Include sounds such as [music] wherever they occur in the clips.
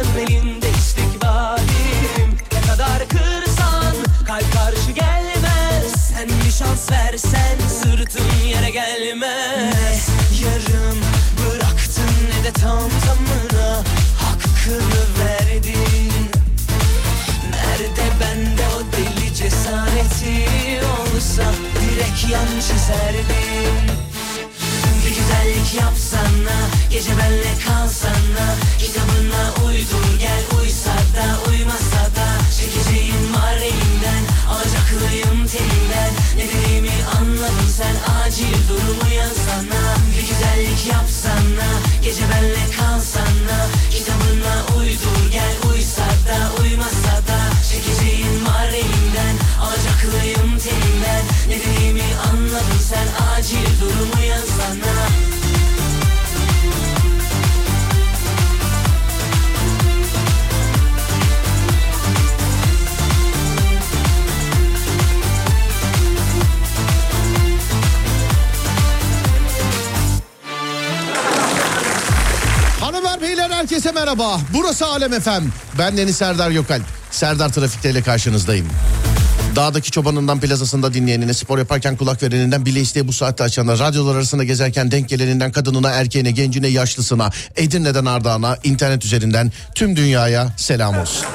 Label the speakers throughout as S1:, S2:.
S1: Ölmem elinde istikbalim Ne kadar kırsan kalp karşı gelmez. Sen bir şans versen sırtın yere gelmez. Yarım bıraktın ne de tam tamına Hakkını verdin. Nerede bende o deli cesareti olsa Direkt yan çizerdim Bir güzellik yapsana Gece benle kalsana Kitabına uydur. Gel Uysa da uymasa da Çekeceğim var elimden Alacaklıyım telinden. Ne dediğimi anladın sen Acil durumu yazsana. Bir güzellik yapsana. Gece benle kalsana
S2: herkese merhaba. Burası Alem Efem. Ben Deniz Serdar Gökalp. Serdar Trafik'te ile karşınızdayım. Dağdaki çobanından plazasında dinleyenine, spor yaparken kulak vereninden, bile isteye bu saatte açana, radyolar arasında gezerken denk geleninden kadınına, erkeğine, gencine, yaşlısına, Edirne'den Ardahan'a, internet üzerinden tüm dünyaya selam olsun.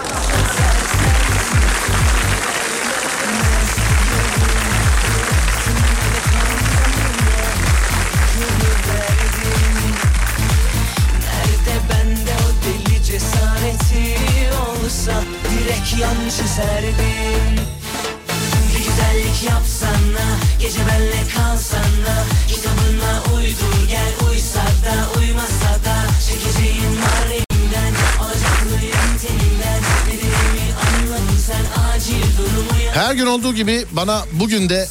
S2: Olduğu gibi bana bugün de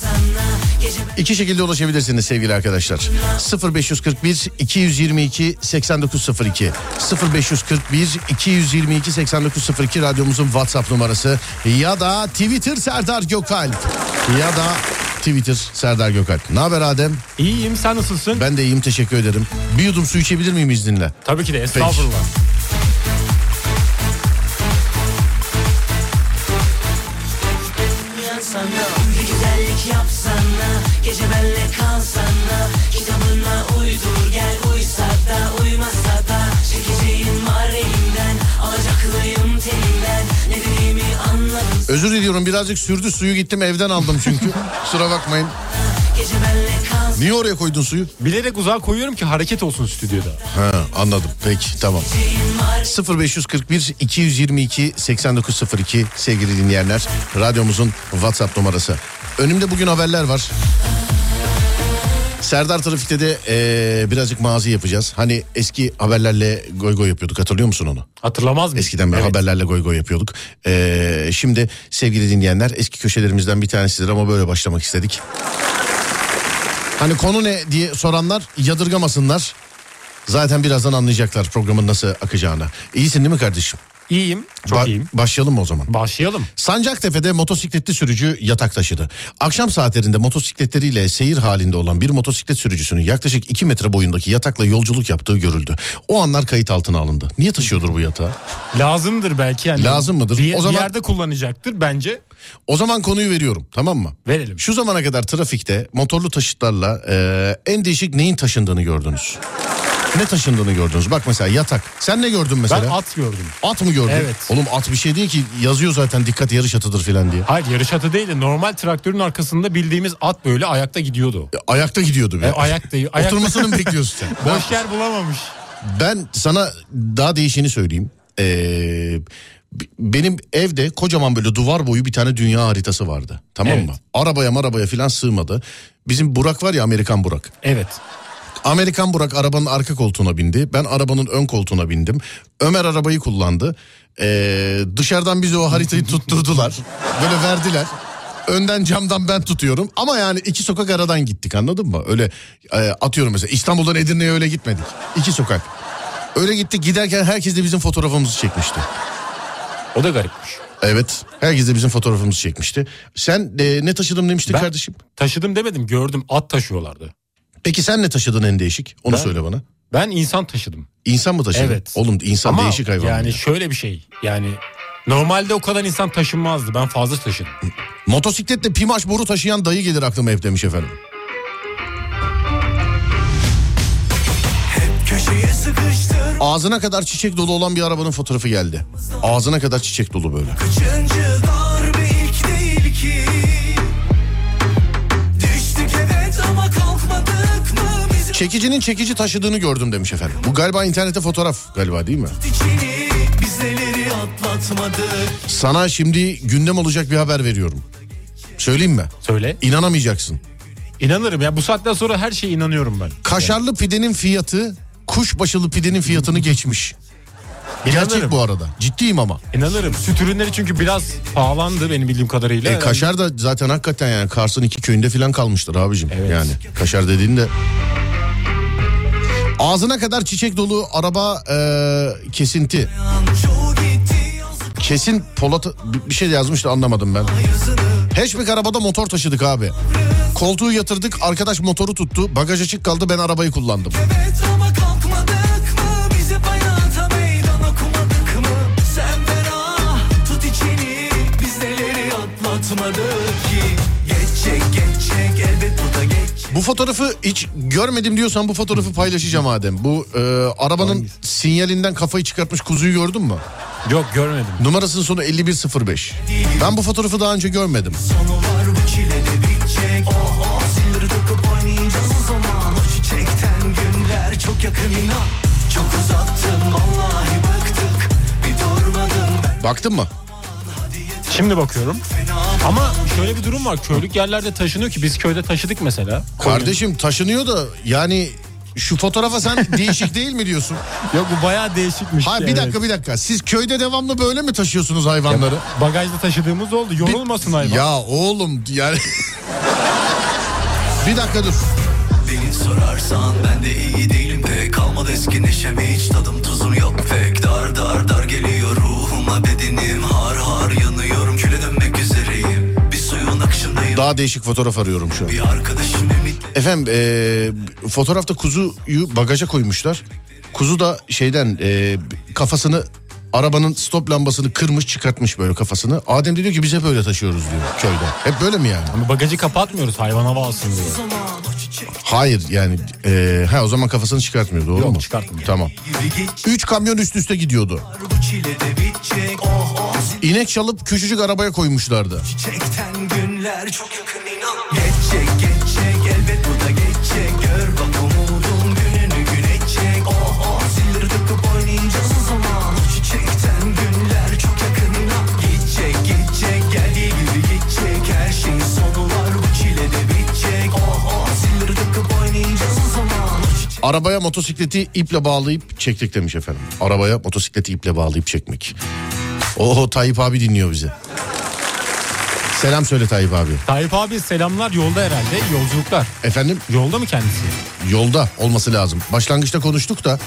S2: iki şekilde ulaşabilirsiniz sevgili arkadaşlar. 0541 222 8902 0541 222 8902 radyomuzun WhatsApp numarası ya da Twitter Serdar Gökalp ya da Twitter Serdar Gökalp. Ne haber Adem?
S3: İyiyim sen nasılsın?
S2: Ben de iyiyim teşekkür ederim. Bir yudum su içebilir miyim izninle?
S3: Tabii ki de estağfurullah.
S1: sana
S2: Özür diliyorum birazcık sürdü suyu gittim evden aldım çünkü. [laughs] Kusura bakmayın. Niye oraya koydun suyu?
S3: Bilerek uzağa koyuyorum ki hareket olsun stüdyoda.
S2: Ha anladım peki tamam. 0541 222 8902 sevgili dinleyenler radyomuzun WhatsApp numarası. Önümde bugün haberler var. Serdar Trafik'te de eee, birazcık mazi yapacağız. Hani eski haberlerle goy goy yapıyorduk hatırlıyor musun onu?
S3: Hatırlamaz mısın?
S2: Eskiden beri
S3: Evet.
S2: haberlerle goy goy yapıyorduk. Eee, şimdi sevgili dinleyenler eski köşelerimizden bir tanesidir ama böyle başlamak istedik. Hani konu ne diye soranlar yadırgamasınlar. Zaten birazdan anlayacaklar programın nasıl akacağını. İyisin değil mi kardeşim?
S3: İyiyim. Çok
S2: Ba-
S3: iyiyim.
S2: Başlayalım mı o zaman?
S3: Başlayalım.
S2: Sancaktepe'de motosikletli sürücü yatak taşıdı. Akşam saatlerinde motosikletleriyle seyir halinde olan bir motosiklet sürücüsünün yaklaşık 2 metre boyundaki yatakla yolculuk yaptığı görüldü. O anlar kayıt altına alındı. Niye taşıyordur bu yatağı?
S3: Lazımdır belki yani.
S2: Lazım mıdır?
S3: Bir,
S2: O zaman-
S3: bir yerde kullanacaktır bence.
S2: O zaman konuyu veriyorum tamam mı?
S3: Verelim.
S2: Şu zamana kadar trafikte motorlu taşıtlarla e, en değişik neyin taşındığını gördünüz? Ne taşındığını gördünüz? Bak mesela yatak. Sen ne gördün mesela?
S3: Ben at gördüm.
S2: At mı gördün?
S3: Evet.
S2: Oğlum at bir şey değil ki yazıyor zaten dikkat yarış atıdır filan diye.
S3: Hayır yarış atı değil de normal traktörün arkasında bildiğimiz at böyle ayakta gidiyordu.
S2: E, Ayakta gidiyordu be.
S3: E, ayakta, ayakta.
S2: Oturmasını mı bekliyorsun sen? [laughs]
S3: Boş yer bulamamış.
S2: Ben sana daha değişini söyleyeyim. Ee, b- benim evde kocaman böyle duvar boyu bir tane dünya haritası vardı. Tamam
S3: Evet.
S2: mı? Arabaya marabaya filan sığmadı. Bizim Burak var ya Amerikan Burak.
S3: Evet.
S2: Amerikan Burak arabanın arka koltuğuna bindi. Ben arabanın ön koltuğuna bindim. Ömer arabayı kullandı. Ee, dışarıdan bize o haritayı [laughs] tutturdular. Böyle verdiler. Önden camdan ben tutuyorum. Ama yani iki sokak aradan gittik anladın mı? Öyle e, atıyorum mesela İstanbul'dan Edirne'ye öyle gitmedik. İki sokak. Öyle gittik giderken herkes de bizim fotoğrafımızı çekmişti.
S3: O da garipmiş.
S2: Evet herkes de bizim fotoğrafımızı çekmişti. Sen e, ne taşıdım demiştin
S3: Ben-
S2: kardeşim?
S3: Taşıdım demedim gördüm at taşıyorlardı.
S2: Peki sen ne taşıdın en değişik? Onu
S3: Ben-
S2: söyle bana.
S3: Ben insan taşıdım.
S2: İnsan mı taşıdın?
S3: Evet.
S2: Oğlum insan
S3: Ama
S2: değişik hayvan.
S3: yani
S2: ya.
S3: şöyle bir şey. Yani normalde o kadar insan taşınmazdı. Ben fazla taşıdım.
S2: Motosikletle pimaş boru taşıyan dayı gelir aklıma hep demiş efendim. Ağzına kadar çiçek dolu olan bir arabanın fotoğrafı geldi. Ağzına kadar çiçek dolu böyle.
S1: Kaçıncı
S2: Çekicinin çekici taşıdığını gördüm demiş efendim. Bu galiba internette fotoğraf galiba değil mi? Sana şimdi gündem olacak bir haber veriyorum. Söyleyeyim mi?
S3: Söyle.
S2: İnanamayacaksın.
S3: İnanırım ya bu saatten sonra her şeye inanıyorum ben.
S2: Kaşarlı pidenin fiyatı kuşbaşılı pidenin fiyatını geçmiş. Gerçek
S3: İnanırım.
S2: bu arada. Ciddiyim ama.
S3: İnanırım. Süt ürünleri çünkü biraz pahalandı benim bildiğim kadarıyla.
S2: E, kaşar da zaten hakikaten yani Kars'ın iki köyünde falan kalmıştır abicim.
S3: Evet.
S2: Yani kaşar dediğinde. Ağzına kadar çiçek dolu araba e, kesinti. Kesin Polat bir- şey yazmış da anlamadım ben. Hatchback arabada motor taşıdık abi. Koltuğu yatırdık arkadaş motoru tuttu. Bagaj açık kaldı ben arabayı kullandım.
S1: Evet ama Bu
S2: fotoğrafı hiç görmedim diyorsan bu fotoğrafı paylaşacağım Adem. Bu e, arabanın sinyalinden kafayı çıkartmış kuzuyu gördün mü?
S3: Yok görmedim.
S2: Numarasının sonu 5105. Ben bu fotoğrafı daha önce görmedim.
S1: Sonu var bu çile de bitecek Oh oh zilleri takıp oynayacağız o zaman O çiçekten günler çok yakın inan Çok uzattın vallahi bıktık Bir durmadın ben
S2: Baktın mı?
S3: Şimdi bakıyorum. Ama şöyle bir durum var. Köylük yerlerde taşınıyor ki biz köyde taşıdık mesela.
S2: Kardeşim taşınıyor da yani şu fotoğrafa sen [laughs] değişik değil mi diyorsun?
S3: Yok bu bayağı değişikmiş.
S2: Ha bir
S3: Evet.
S2: dakika bir dakika. Siz köyde devamlı böyle mi taşıyorsunuz hayvanları?
S3: Bagajda taşıdığımız oldu. Yorulmasın hayvan.
S2: Ya oğlum yani [laughs] Bir dakika dur.
S1: Beni sorarsan ben de iyi değilim pek Kalmadı eski neşem hiç tadım tuzum yok pek Dar dar dar geliyor ruhuma bedenim
S2: Daha değişik fotoğraf arıyorum şu an.
S1: Bir arkadaşım ümitle
S2: Efendim eee, fotoğrafta kuzuyu bagaja koymuşlar. Kuzu da şeyden eee, kafasını arabanın stop lambasını kırmış çıkartmış böyle kafasını. Adem de diyor ki biz hep öyle taşıyoruz diyor köyde. Hep böyle mi yani?
S3: Ama bagajı kapatmıyoruz hayvan hava alsın diye.
S2: Hayır yani eee, ha o zaman kafasını çıkartmıyor doğru
S3: Yok,
S2: mu?
S3: çıkartmıyor.
S2: Tamam. Üç kamyon üst üste gidiyordu.
S1: Bu çile de bitecek Oh oh
S2: İnek çalıp küçücük arabaya koymuşlardı.
S1: çiçekten günler çok yakın inan. Geçecek geçecek elbet bu da geçecek Gör bak umudum gününü gün edecek Oh oh zilleri takıp oynayacağız o zaman. Çiçekten günler çok yakın inan. Gidecek gidecek geldiği gibi gidecek. Her şeyin sonu var bu çile de bitecek. Oh oh zilleri takıp oynayacağız o zaman.
S2: Arabaya motosikleti iple bağlayıp çektik demiş efendim. Arabaya motosikleti iple bağlayıp çekmek. Oho Tayyip abi dinliyor bizi. Selam söyle Tayyip abi.
S3: Tayyip abi selamlar yolda herhalde yolculuklar.
S2: Efendim
S3: Yolda mı kendisi?
S2: yolda olması lazım. Başlangıçta konuştuk da.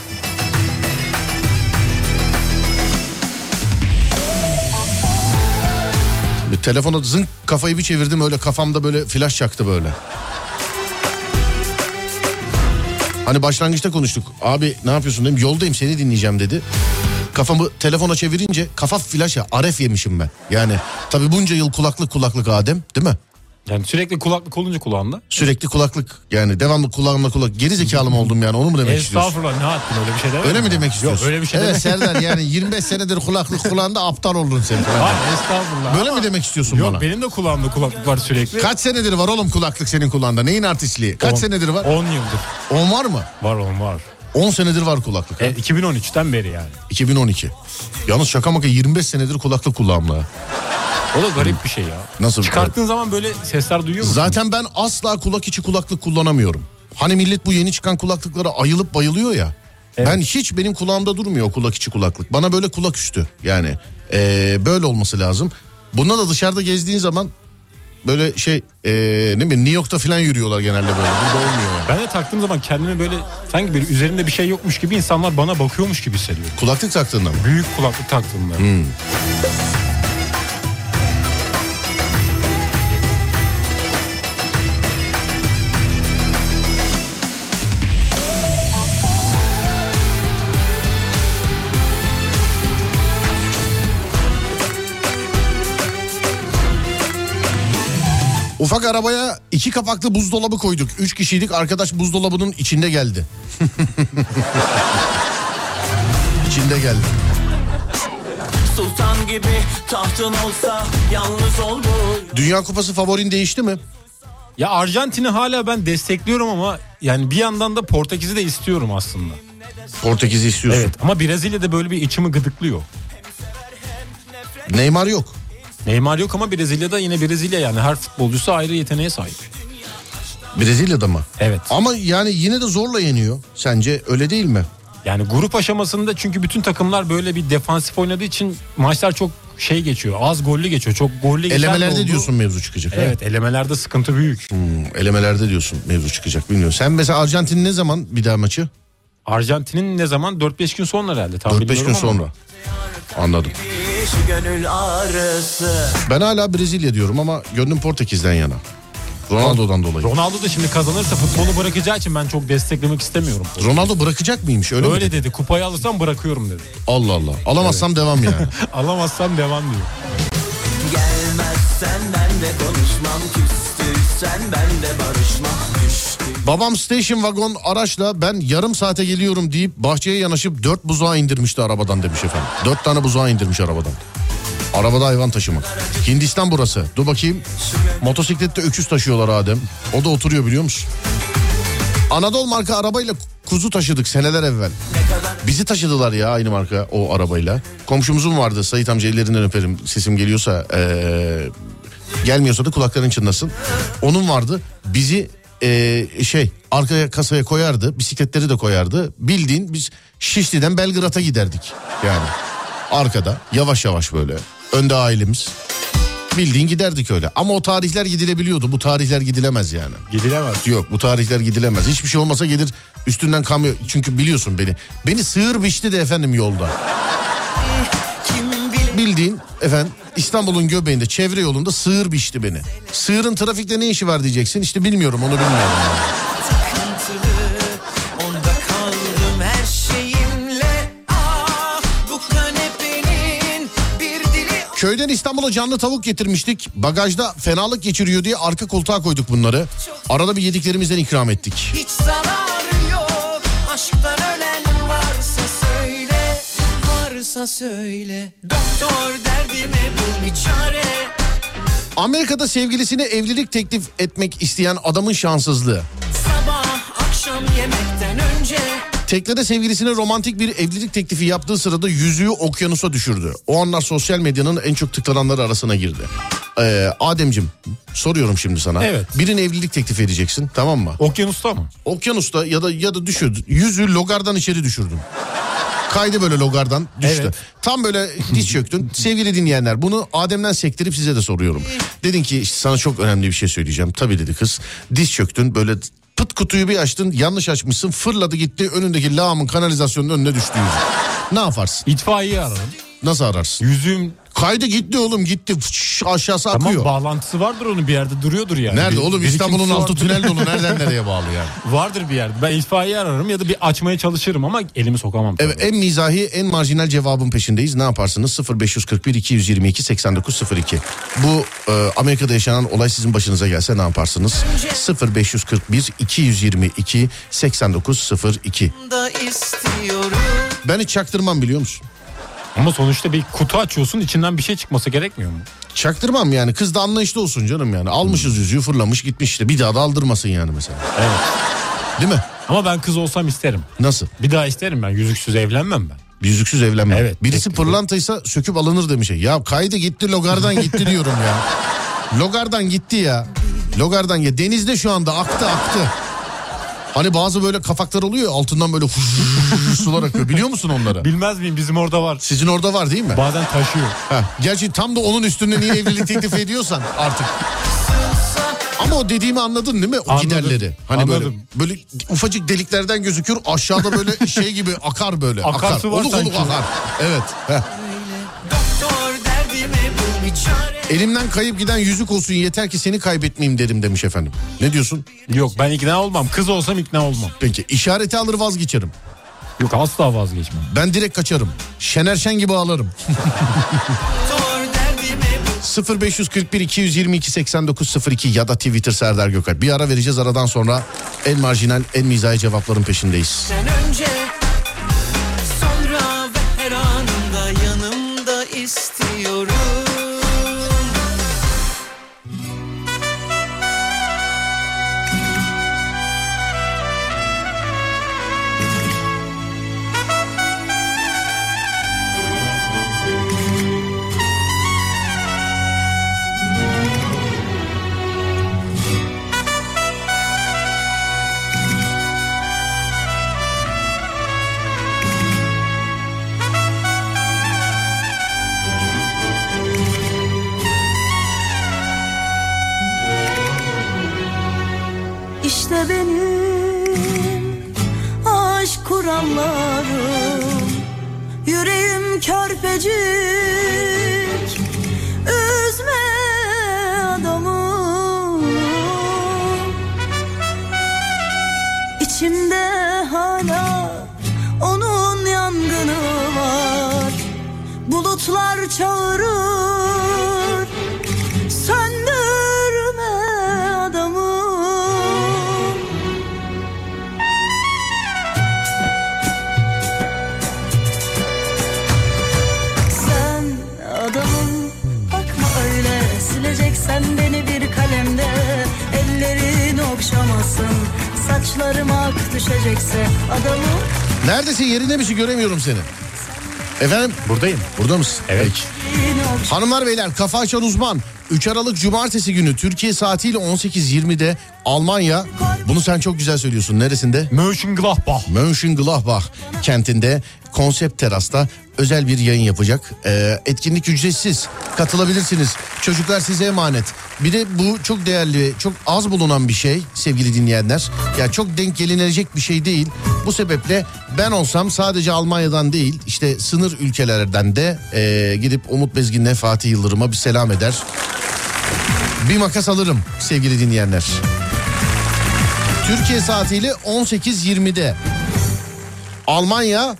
S2: Bir telefona zınk kafayı bir çevirdim öyle kafamda böyle flash çaktı böyle. Hani başlangıçta konuştuk. Abi ne yapıyorsun dedim. Yoldayım seni dinleyeceğim dedi. Kafamı telefona çevirince kafa flaşa aref yemişim ben. Yani tabii bunca yıl kulaklık kulaklık Adem değil mi?
S3: Yani sürekli kulaklık olunca kulağında.
S2: Sürekli kulaklık yani devamlı kulağımla kulak. Geri zekalı mı oldum yani onu mu demek istiyorsun?
S3: Estağfurullah ne haddin öyle bir şey demedim.
S2: Öyle mi demek istiyorsun?
S3: Yok öyle bir şey
S2: Evet
S3: demedim.
S2: Serdar yani 25 senedir kulaklık kulağında aptal oldun sen. [laughs]
S3: Hayır estağfurullah.
S2: Böyle mi demek istiyorsun
S3: Yok
S2: bana?
S3: benim de kulağımda kulaklık var sürekli.
S2: Kaç senedir var oğlum kulaklık senin kulağında? Neyin artistliği? Kaç
S3: On-
S2: senedir var?
S3: 10 yıldır.
S2: 10 var mı?
S3: Var oğlum var.
S2: 10 senedir var kulaklık.
S3: E, 2013'ten beri yani.
S2: 2012. Yalnız şaka maka 25 senedir kulaklık kulağımla.
S3: O da garip bir şey ya.
S2: Nasıl bir
S3: Çıkarttığın zaman böyle sesler duyuyor musun?
S2: Zaten ben asla kulak içi kulaklık kullanamıyorum. Hani millet bu yeni çıkan kulaklıklara ayılıp bayılıyor ya. Ben hiç benim kulağımda durmuyor kulak içi kulaklık. Bana böyle kulak üstü yani. Ee, böyle olması lazım. Bunda da dışarıda gezdiğin zaman böyle şey ee, ne bileyim New York'ta falan yürüyorlar genelde böyle. Burada olmuyor yani.
S3: Ben de taktığım zaman kendimi böyle sanki bir üzerimde bir şey yokmuş gibi insanlar bana bakıyormuş gibi hissediyorum.
S2: Kulaklık taktığında mı?
S3: Büyük kulaklık taktığımda.
S2: Ufak arabaya iki kapaklı buzdolabı koyduk. Üç kişiydik arkadaş buzdolabının içinde geldi. [laughs] içinde geldi.
S1: Sultan gibi tahtın olsa yalnız ol bu
S2: Dünya Kupası favorin değişti mi?
S3: Ya Arjantin'i hala ben destekliyorum ama yani bir yandan da Portekiz'i de istiyorum aslında.
S2: Portekiz'i istiyorsun.
S3: Evet ama Brezilya'da böyle bir içimi gıdıklıyor.
S2: Neymar yok.
S3: Neymar yok ama Brezilya'da yine Brezilya yani her futbolcusu ayrı yeteneğe sahip.
S2: Brezilya'da mı?
S3: Evet.
S2: Ama yani yine de zorla yeniyor. Sence öyle değil mi?
S3: Yani grup aşamasında çünkü bütün takımlar böyle bir defansif oynadığı için maçlar çok şey geçiyor. Az gollü geçiyor. Çok gollü geçen de
S2: Elemelerde
S3: oldu.
S2: diyorsun mevzu çıkacak.
S3: Evet elemelerde sıkıntı büyük.
S2: Hmm, elemelerde diyorsun mevzu çıkacak bilmiyorum. Sen mesela Arjantin ne zaman bir daha maçı?
S3: Arjantin'in ne zaman 4-5 gün sonra herhalde. Tam
S2: 4-5
S3: bilmiyorum
S2: gün
S3: ama.
S2: sonra. Anladım.
S1: Şu gönül ağrısı
S2: Ben hala Brezilya diyorum ama gönlüm Portekiz'den yana. Ronaldo'dan dolayı.
S3: Ronaldo da şimdi kazanırsa futbolu bırakacağı için ben çok desteklemek istemiyorum.
S2: Ronaldo bırakacak mıymış öyle,
S3: Öyle
S2: mi?
S3: dedi kupayı alırsam bırakıyorum dedi.
S2: Allah Allah. Alamazsam devam yani. [laughs]
S3: Alamazsam devam diyor.
S1: Gelmezsen ben de konuşmam Küstüysen ben de barışmam Düştü
S2: Babam station wagon araçla ben yarım saate geliyorum deyip bahçeye yanaşıp dört buzağı indirmişti arabadan demiş efendim. Dört tane buzağı indirmiş arabadan. Arabada hayvan taşımak. Hindistan burası. Dur bakayım. Motosiklette öküz taşıyorlar Adem. O da oturuyor biliyor musun? Anadolu marka arabayla kuzu taşıdık seneler evvel. Bizi taşıdılar ya aynı marka o arabayla. Komşumuzun vardı Sayit amca ellerinden öperim. Sesim geliyorsa ee, gelmiyorsa da kulakların çınlasın. Onun vardı. Bizi ee, şey arkaya kasaya koyardı. Bisikletleri de koyardı. Bildiğin biz Şişli'den Belgrad'a giderdik. Yani arkada yavaş yavaş böyle. Önde ailemiz. Bildiğin giderdik öyle. Ama o tarihler gidilebiliyordu. Bu tarihler gidilemez yani.
S3: Gidilemez.
S2: Yok bu tarihler gidilemez. Hiçbir şey olmasa gelir üstünden kamyon. Çünkü biliyorsun beni. Beni sığır biçti de efendim yolda. Bildiğin efendim İstanbul'un göbeğinde çevre yolunda sığır biçti beni. Sığırın trafikte ne işi var diyeceksin. İşte bilmiyorum onu bilmiyorum. Köyden İstanbul'a canlı tavuk getirmiştik. Bagajda fenalık geçiriyor diye arka koltuğa koyduk bunları. Arada bir yediklerimizden ikram ettik.
S1: Hiç zararı yok Aşktan ölen varsa söyle Varsa söyle Doktor derdime bul bir çare
S2: Amerika'da sevgilisine evlilik teklif etmek isteyen adamın şanssızlığı.
S1: Sabah akşam önce
S2: Teknede sevgilisine romantik bir evlilik teklifi yaptığı sırada yüzüğü okyanusa düşürdü. O anlar sosyal medyanın en çok tıklananları arasına girdi. Ee, Ademcim soruyorum şimdi sana.
S3: Evet.
S2: Birine evlilik teklif edeceksin tamam mı?
S3: Okyanusta mı?
S2: Okyanusta ya da ya da düşürdün. Yüzüğü logardan içeri düşürdün. Kaydı böyle logardan düştü.
S3: Evet.
S2: Tam böyle diz çöktün. [laughs] Sevgili dinleyenler bunu Adem'den sektirip size de soruyorum. Dedin ki işte sana çok önemli bir şey söyleyeceğim. Tabii dedi kız. Diz çöktün böyle pıt kutuyu bir açtın yanlış açmışsın fırladı gitti önündeki lağımın kanalizasyonun önüne düştü yüzük. Ne yaparsın?
S3: İtfaiyeyi ararım.
S2: Nasıl ararsın?
S3: Yüzüğüm
S2: Kaydı gitti oğlum gitti Fış, aşağısı
S3: tamam
S2: akıyor.
S3: bağlantısı vardır onun bir yerde duruyordur yani.
S2: Nerede
S3: Bir-
S2: oğlum İstanbul'un altı
S3: vardır.
S2: tünel dolu [laughs] nereden nereye bağlı yani?
S3: Vardır bir yerde. Ben itfaiyeyi ararım ya da bir açmaya çalışırım ama elimi sokamam. tabii.
S2: Evet en mizahi en marjinal cevabın peşindeyiz. Ne yaparsınız? 0541 222 8902. Bu e, Amerika'da yaşanan olay sizin başınıza gelse ne yaparsınız? 0541 222 8902.
S1: da istiyorum
S2: Ben hiç çaktırmam biliyor musun?
S3: Ama sonuçta bir kutu açıyorsun içinden bir şey çıkması gerekmiyor mu?
S2: Çaktırmam yani. Kız da anlayışlı olsun canım yani. Almışız yüzüğü fırlamış gitmiş işte. Bir daha da aldırmasın yani mesela.
S3: Evet.
S2: Değil mi?
S3: Ama ben kız olsam isterim.
S2: Nasıl?
S3: Bir daha isterim ben. Yüzüksüz evlenmem ben.
S2: Yüzüksüz evlenme.
S3: Evet.
S2: Birisi pırlantaysa söküp alınır demiş. Ya kaydı gitti logardan gitti diyorum ya. Logardan gitti ya. Logardan ya denizde şu anda aktı aktı. Hani bazı böyle kafaklar oluyor altından böyle sular akıyor. Biliyor musun onları?
S3: Bilmez miyim bizim orada var.
S2: Sizin orada var değil mi?
S3: Bazen taşıyor.
S2: Heh, gerçi tam da onun üstünde niye evlilik teklif ediyorsan artık. Ama o dediğimi anladın değil mi? O
S3: Anladım.
S2: giderleri. Hani böyle
S3: Anladım.
S2: böyle ufacık deliklerden gözüküyor. Aşağıda böyle şey gibi akar böyle.
S3: Akarsu
S2: akar.
S3: var
S2: oluk oluk akar. Evet. heh. Elimden kayıp giden yüzük olsun yeter ki seni kaybetmeyeyim derim demiş efendim. Ne diyorsun?
S3: Yok ben ikna olmam. Kız olsam ikna olmam.
S2: Peki işareti alır vazgeçerim.
S3: Yok asla vazgeçmem.
S2: Ben direkt kaçarım. Şener Şen gibi ağlarım.
S1: Doktor derdime
S2: 0541 222 8902 ya da Twitter Serdar Gökalp. Bir ara vereceğiz aradan sonra en marjinal en mizahi cevapların peşindeyiz.
S4: Sen önce
S5: Körpecik Üzme adamı. İçimde hala onun yangını var. Bulutlar çağırır okşamasın Saçlarım ak düşecekse Adamım
S2: Neredesin yerinde misin göremiyorum seni. Efendim
S3: Buradayım.
S2: burada mısın?
S3: Evet.
S2: Peki. Hanımlar beyler kafa açan uzman 3 Aralık Cumartesi günü Türkiye saatiyle 18.20'de Almanya bunu sen çok güzel söylüyorsun neresinde?
S3: Mönchengladbach.
S2: Mönchengladbach kentinde konsept terasta özel bir yayın yapacak. Ee, etkinlik ücretsiz. Katılabilirsiniz. Çocuklar size emanet. Bir de bu çok değerli, çok az bulunan bir şey sevgili dinleyenler. Yani çok denk gelinilecek bir şey değil. Bu sebeple ben olsam sadece Almanya'dan değil işte sınır ülkelerden de e, gidip Umut Bezgin'le Fatih Yıldırım'a bir selam eder. Bir makas alırım sevgili dinleyenler. Türkiye saatiyle 18.20'de Almanya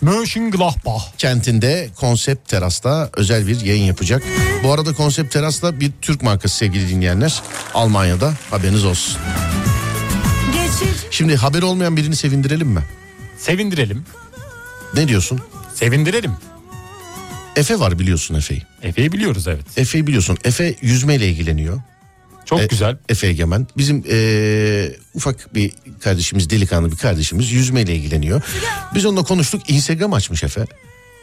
S3: Mönchengladbach.
S2: kentinde konsept terasta özel bir yayın yapacak. Bu arada konsept terasta bir Türk markası sevgili dinleyenler. Almanya'da haberiniz olsun. Şimdi haber olmayan birini sevindirelim mi?
S3: Sevindirelim.
S2: Ne diyorsun?
S3: Sevindirelim.
S2: Efe var biliyorsun Efe'yi.
S3: Efe'yi biliyoruz evet.
S2: Efe'yi biliyorsun. Efe yüzmeyle ilgileniyor.
S3: Çok
S2: E,
S3: güzel.
S2: Efe Egemen. Bizim e, ufak bir kardeşimiz, delikanlı bir kardeşimiz yüzmeyle ilgileniyor. Biz onunla konuştuk. Instagram açmış Efe.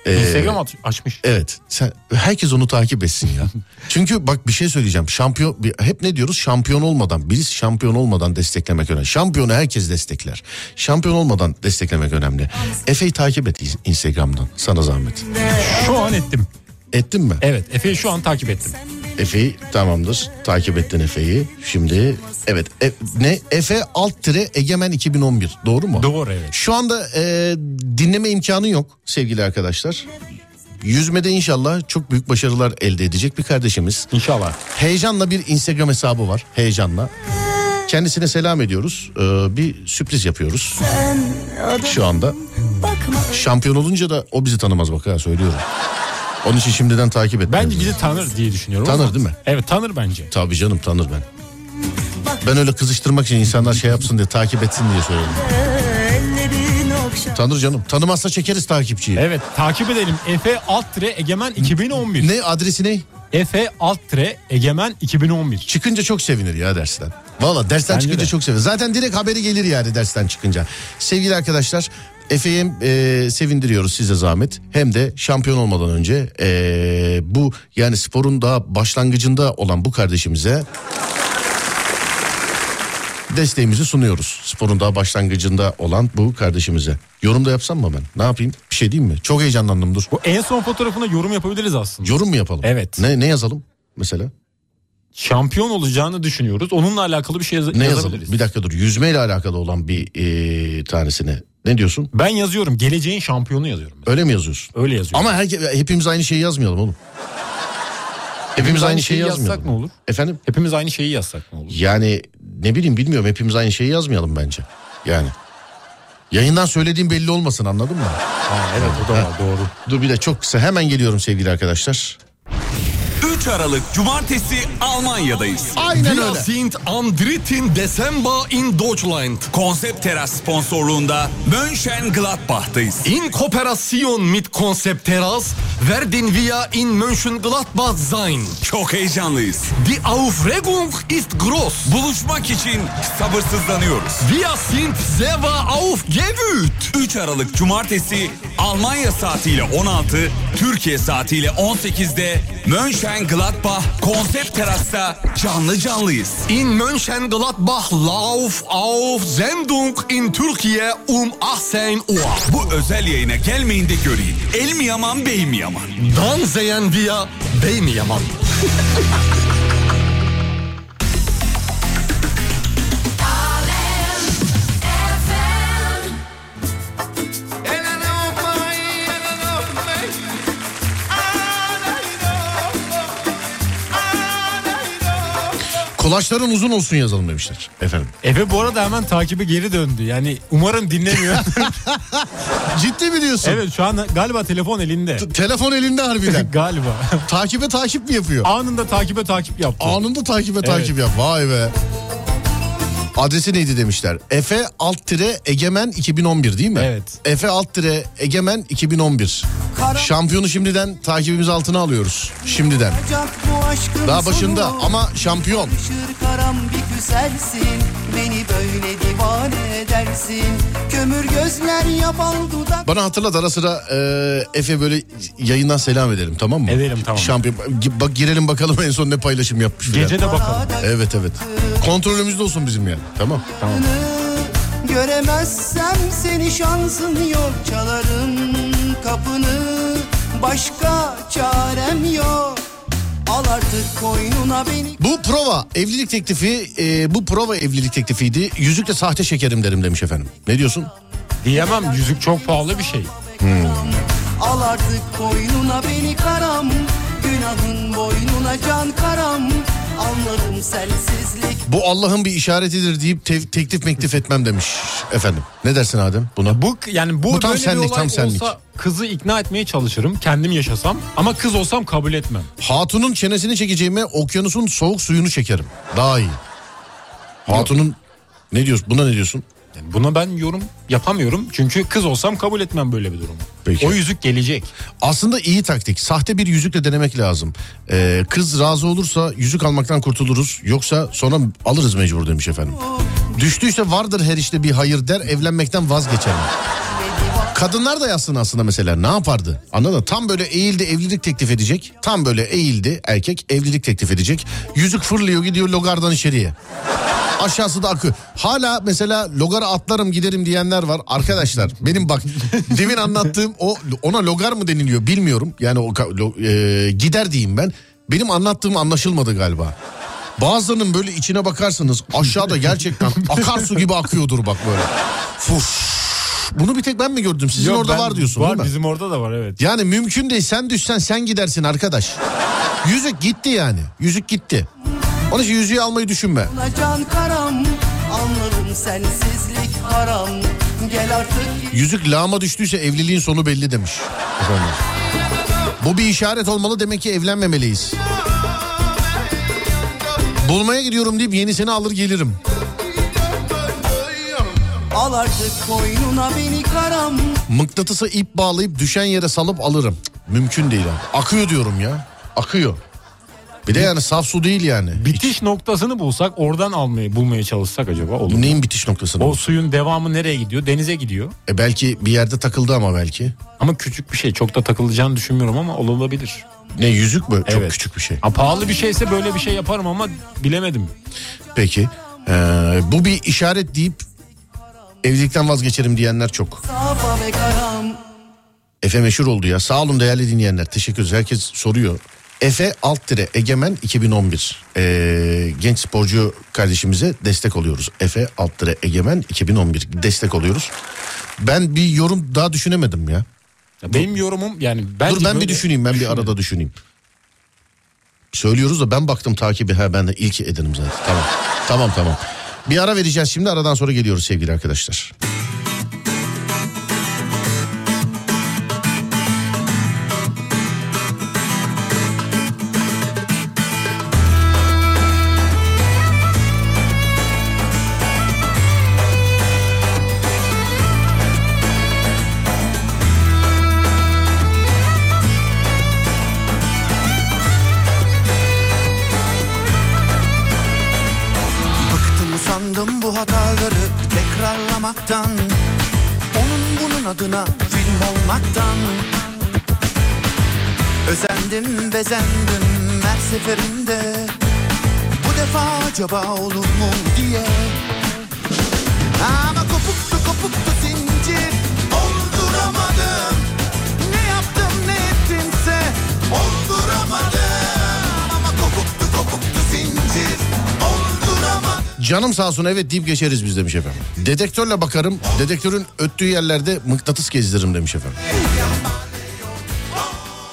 S2: E,
S3: Instagram aç- açmış.
S2: Evet. Sen herkes onu takip etsin ya. [laughs] Çünkü bak bir şey söyleyeceğim. Şampiyon hep ne diyoruz? Şampiyon olmadan, biz şampiyon olmadan desteklemek önemli. Şampiyonu herkes destekler. Şampiyon olmadan desteklemek önemli. Efe'yi takip et Instagram'dan. Sana zahmet.
S3: Şu an ettim.
S2: Ettin mi?
S3: Evet Efe'yi şu an takip ettim.
S2: Efe'yi tamamdır. Takip ettin Efe'yi. Şimdi evet E- ne Efe alt tire Egemen 2011 doğru mu?
S3: Doğru evet.
S2: Şu anda e, dinleme imkanı yok sevgili arkadaşlar. Yüzmede inşallah çok büyük başarılar elde edecek bir kardeşimiz.
S3: İnşallah.
S2: Heyecanla bir Instagram hesabı var. Heyecanla. Kendisine selam ediyoruz. Ee, bir sürpriz yapıyoruz şu anda. Şampiyon olunca da o bizi tanımaz bak ha söylüyorum. Onun için şimdiden takip et.
S3: Bence bizi tanır diye düşünüyorum.
S2: Tanır
S3: ama-
S2: değil mi?
S3: Evet tanır bence.
S2: Tabii canım tanır ben. Ben öyle kızıştırmak için insanlar şey yapsın diye takip etsin diye
S5: okşamasın
S2: Tanır canım. Tanımazsa çekeriz takipçiyi.
S3: Evet takip edelim. Efe alt tire Egemen 2011.
S2: Ne adresi ne?
S3: Efe alt tire Egemen 2011.
S2: Çıkınca çok sevinir ya dersten. Valla dersten
S3: Bence
S2: çıkınca
S3: de.
S2: çok sevinir. Zaten direkt haberi gelir yani dersten çıkınca. Sevgili arkadaşlar Efe'yi hem e, sevindiriyoruz size zahmet. Hem de şampiyon olmadan önce e, bu yani sporun daha başlangıcında olan bu kardeşimize desteğimizi sunuyoruz. Sporun daha başlangıcında olan bu kardeşimize. Yorum da yapsam mı ben? Ne yapayım? Bir şey diyeyim mi? Çok heyecanlandım dur.
S3: Bu en son fotoğrafına yorum yapabiliriz aslında.
S2: Yorum mu yapalım?
S3: Evet.
S2: Ne, ne yazalım mesela?
S3: Şampiyon olacağını düşünüyoruz. Onunla alakalı bir şey yaz-
S2: Ne
S3: yazabiliriz.
S2: yazalım? Bir dakika dur. Yüzmeyle alakalı olan bir e, tanesine. Ne diyorsun?
S3: Ben yazıyorum. Geleceğin şampiyonu yazıyorum. ben.
S2: Öyle mi yazıyorsun?
S3: Öyle yazıyorum.
S2: Ama herke, hepimiz aynı şeyi yazmayalım oğlum. Hepimiz aynı şeyi
S3: yazsak
S2: yazmayalım.
S3: ne olur?
S2: Efendim?
S3: Hepimiz aynı şeyi yazsak ne olur?
S2: Yani ne bileyim bilmiyorum hepimiz aynı şeyi yazmayalım bence. Yani. Yayından söylediğim belli olmasın anladın mı?
S3: Ha, evet o da var doğru.
S2: Dur bir de çok kısa hemen geliyorum sevgili arkadaşlar.
S6: 3 Aralık Cumartesi Almanya'dayız.
S2: Aynen
S7: Wir
S2: öyle.
S7: sind am 3. Dezember in Deutschland.
S6: Konsept Teras sponsorluğunda Mönchengladbach'tayız.
S7: In Kooperation mit Konzept Teras werden wir in Mönchengladbach sein.
S6: Çok heyecanlıyız.
S7: Die Aufregung ist groß.
S6: Buluşmak için sabırsızlanıyoruz.
S7: Wir sind sehr aufgewühlt.
S6: 3 Aralık Cumartesi Almanya saatiyle 16, Türkiye saatiyle 18'de Mönchengladbach Konsept Teras'ta canlı canlıyız.
S7: In Mönchengladbach Lauf auf Sendung in Türkiye um 18 Uhr.
S6: Bu özel yayına gelmeyin de göreyim. El mi yaman bey mi yaman?
S7: Dann sehen wir Beymiyaman. [laughs]
S2: Kulaçların uzun olsun yazalım demişler efendim.
S3: Efe bu arada hemen takibi geri döndü. Yani umarım dinlemiyor. [laughs]
S2: Ciddi mi diyorsun?
S3: evet şu an galiba telefon elinde.
S2: Telefon elinde harbiden. [laughs]
S3: galiba.
S2: takibe takip mi yapıyor?
S3: Anında takibe takip yaptı.
S2: Anında takibe takip yap. Vay be. Adresi neydi demişler. Efe alt tire Egemen 2011 değil mi?
S3: Evet.
S2: Efe alt tire Egemen 2011. Şampiyonu şimdiden takibimiz altına alıyoruz. Şimdiden. Daha başında
S4: sonu.
S2: ama şampiyon.
S4: Karam bir güzelsin Beni böyle divane edersin Kömür gözler yaban dudak
S2: Bana hatırlat ara sıra e, Efe böyle yayından selam edelim tamam mı?
S3: Edelim, tamam.
S2: Şampiyon. Bak girelim bakalım en son ne paylaşım yapmış. filan.
S3: Gece de bakalım.
S2: Evet evet. Kontrolümüzde olsun bizim yani. Tamam.
S3: Tamam.
S4: Göremezsem seni şansın yok Çalarım kapını Başka çarem yok Al artık koynuna beni
S2: Bu prova evlilik teklifi e, bu prova evlilik teklifiydi. Yüzükle sahte şekerim derim demiş efendim. Ne diyorsun?
S3: Diyemem yüzük çok pahalı bir şey.
S4: Al artık koynuna beni karam Günahın boynuna can karam Anladım sensizlik
S2: Bu Allah'ın bir işaretidir deyip te- teklif meklif etmem demiş efendim. Ne dersin Adem buna?
S3: Bu yani bu,
S2: Bu tam
S3: böyle
S2: senlik,
S3: bir olay
S2: tam senlik.
S3: olsa kızı ikna etmeye çalışırım. Kendim yaşasam ama kız olsam kabul etmem.
S2: Hatunun çenesini çekeceğime okyanusun soğuk suyunu çekerim. Daha iyi. Hatunun ne diyorsun? Buna ne diyorsun?
S3: Yani buna ben yorum yapamıyorum. Çünkü kız olsam kabul etmem böyle bir durumu.
S2: Peki.
S3: O yüzük gelecek.
S2: Aslında iyi taktik. Sahte bir yüzükle denemek lazım. Ee, kız razı olursa yüzük almaktan kurtuluruz. Yoksa sonra alırız mecbur demiş efendim. Düştüyse vardır her işte bir hayır der evlenmekten vazgeçer. Kadınlar da yazsın aslında mesela ne yapardı? Anladın? Tam böyle eğildi evlilik teklif edecek. Tam böyle eğildi erkek evlilik teklif edecek. Yüzük fırlıyor gidiyor logardan içeriye. Aşağısı da akı. Hala mesela logara atlarım giderim diyenler var. Arkadaşlar benim bak demin anlattığım o ona logar mı deniliyor bilmiyorum. Yani o e, gider diyeyim ben. Benim anlattığım anlaşılmadı galiba. Bazılarının böyle içine bakarsınız aşağıda gerçekten akarsu gibi akıyordur bak böyle. Fuş. Bunu bir tek ben mi gördüm? Sizin
S3: Yok,
S2: orada
S3: ben-
S2: var diyorsun
S3: Var
S2: değil mi?
S3: bizim orada da var evet.
S2: Yani mümkün değil sen düşsen sen gidersin arkadaş. Yüzük gitti yani. Yüzük gitti. Onun için yüzüğü almayı düşünme.
S4: can karam Anladım sensizlik haram Gel artık
S2: Yüzük lağma düştüyse evliliğin sonu belli demiş. Efendim. Bu bir işaret olmalı demek ki evlenmemeliyiz. Bulmaya gidiyorum deyip yenisini alır gelirim.
S4: Al artık koynuna beni karam
S2: Mıknatısa ip bağlayıp düşen yere salıp alırım. Mümkün değil abi. Akıyor diyorum ya. Akıyor. Bir de yani saf su değil yani.
S3: Bitiş noktasını bulsak oradan almayı bulmaya çalışsak acaba olur mu?
S2: Neyin bitiş noktasını?
S3: O suyun devamı nereye gidiyor? Denize gidiyor.
S2: E belki bir yerde takıldı ama belki.
S3: Ama küçük bir şey. Çok da takılacağını düşünmüyorum ama olabilir.
S2: Ne yüzük mü? Çok
S3: Evet.
S2: küçük bir şey.
S3: Ha, pahalı bir şeyse böyle bir şey yaparım ama bilemedim.
S2: Peki. Ee, bu bir işaret deyip evlilikten vazgeçerim diyenler çok. Efe meşhur oldu ya. Sağ olun değerli dinleyenler. Teşekkür ederiz. Herkes soruyor. Efe alt tire Egemen 2011. Ee, genç sporcu kardeşimize destek oluyoruz. Efe alt tire Egemen 2011 destek oluyoruz. Ben bir yorum daha düşünemedim ya.
S3: Ya benim yorumum yani bence
S2: Dur ben bir düşüneyim ben bir arada düşüneyim. Söylüyoruz da ben baktım takibi ha ben de ilk edenim zaten. Tamam tamam tamam. Bir ara vereceğiz şimdi aradan sonra geliyoruz sevgili arkadaşlar.
S4: Utandım bu hataları tekrarlamaktan Onun bunun adına film olmaktan. Özendim bezendim her seferinde Bu defa acaba olur mu diye.
S2: Canım sağ olsun evet deyip geçeriz biz demiş efendim. Dedektörle bakarım. Dedektörün öttüğü yerlerde mıknatıs gezdiririm demiş efendim.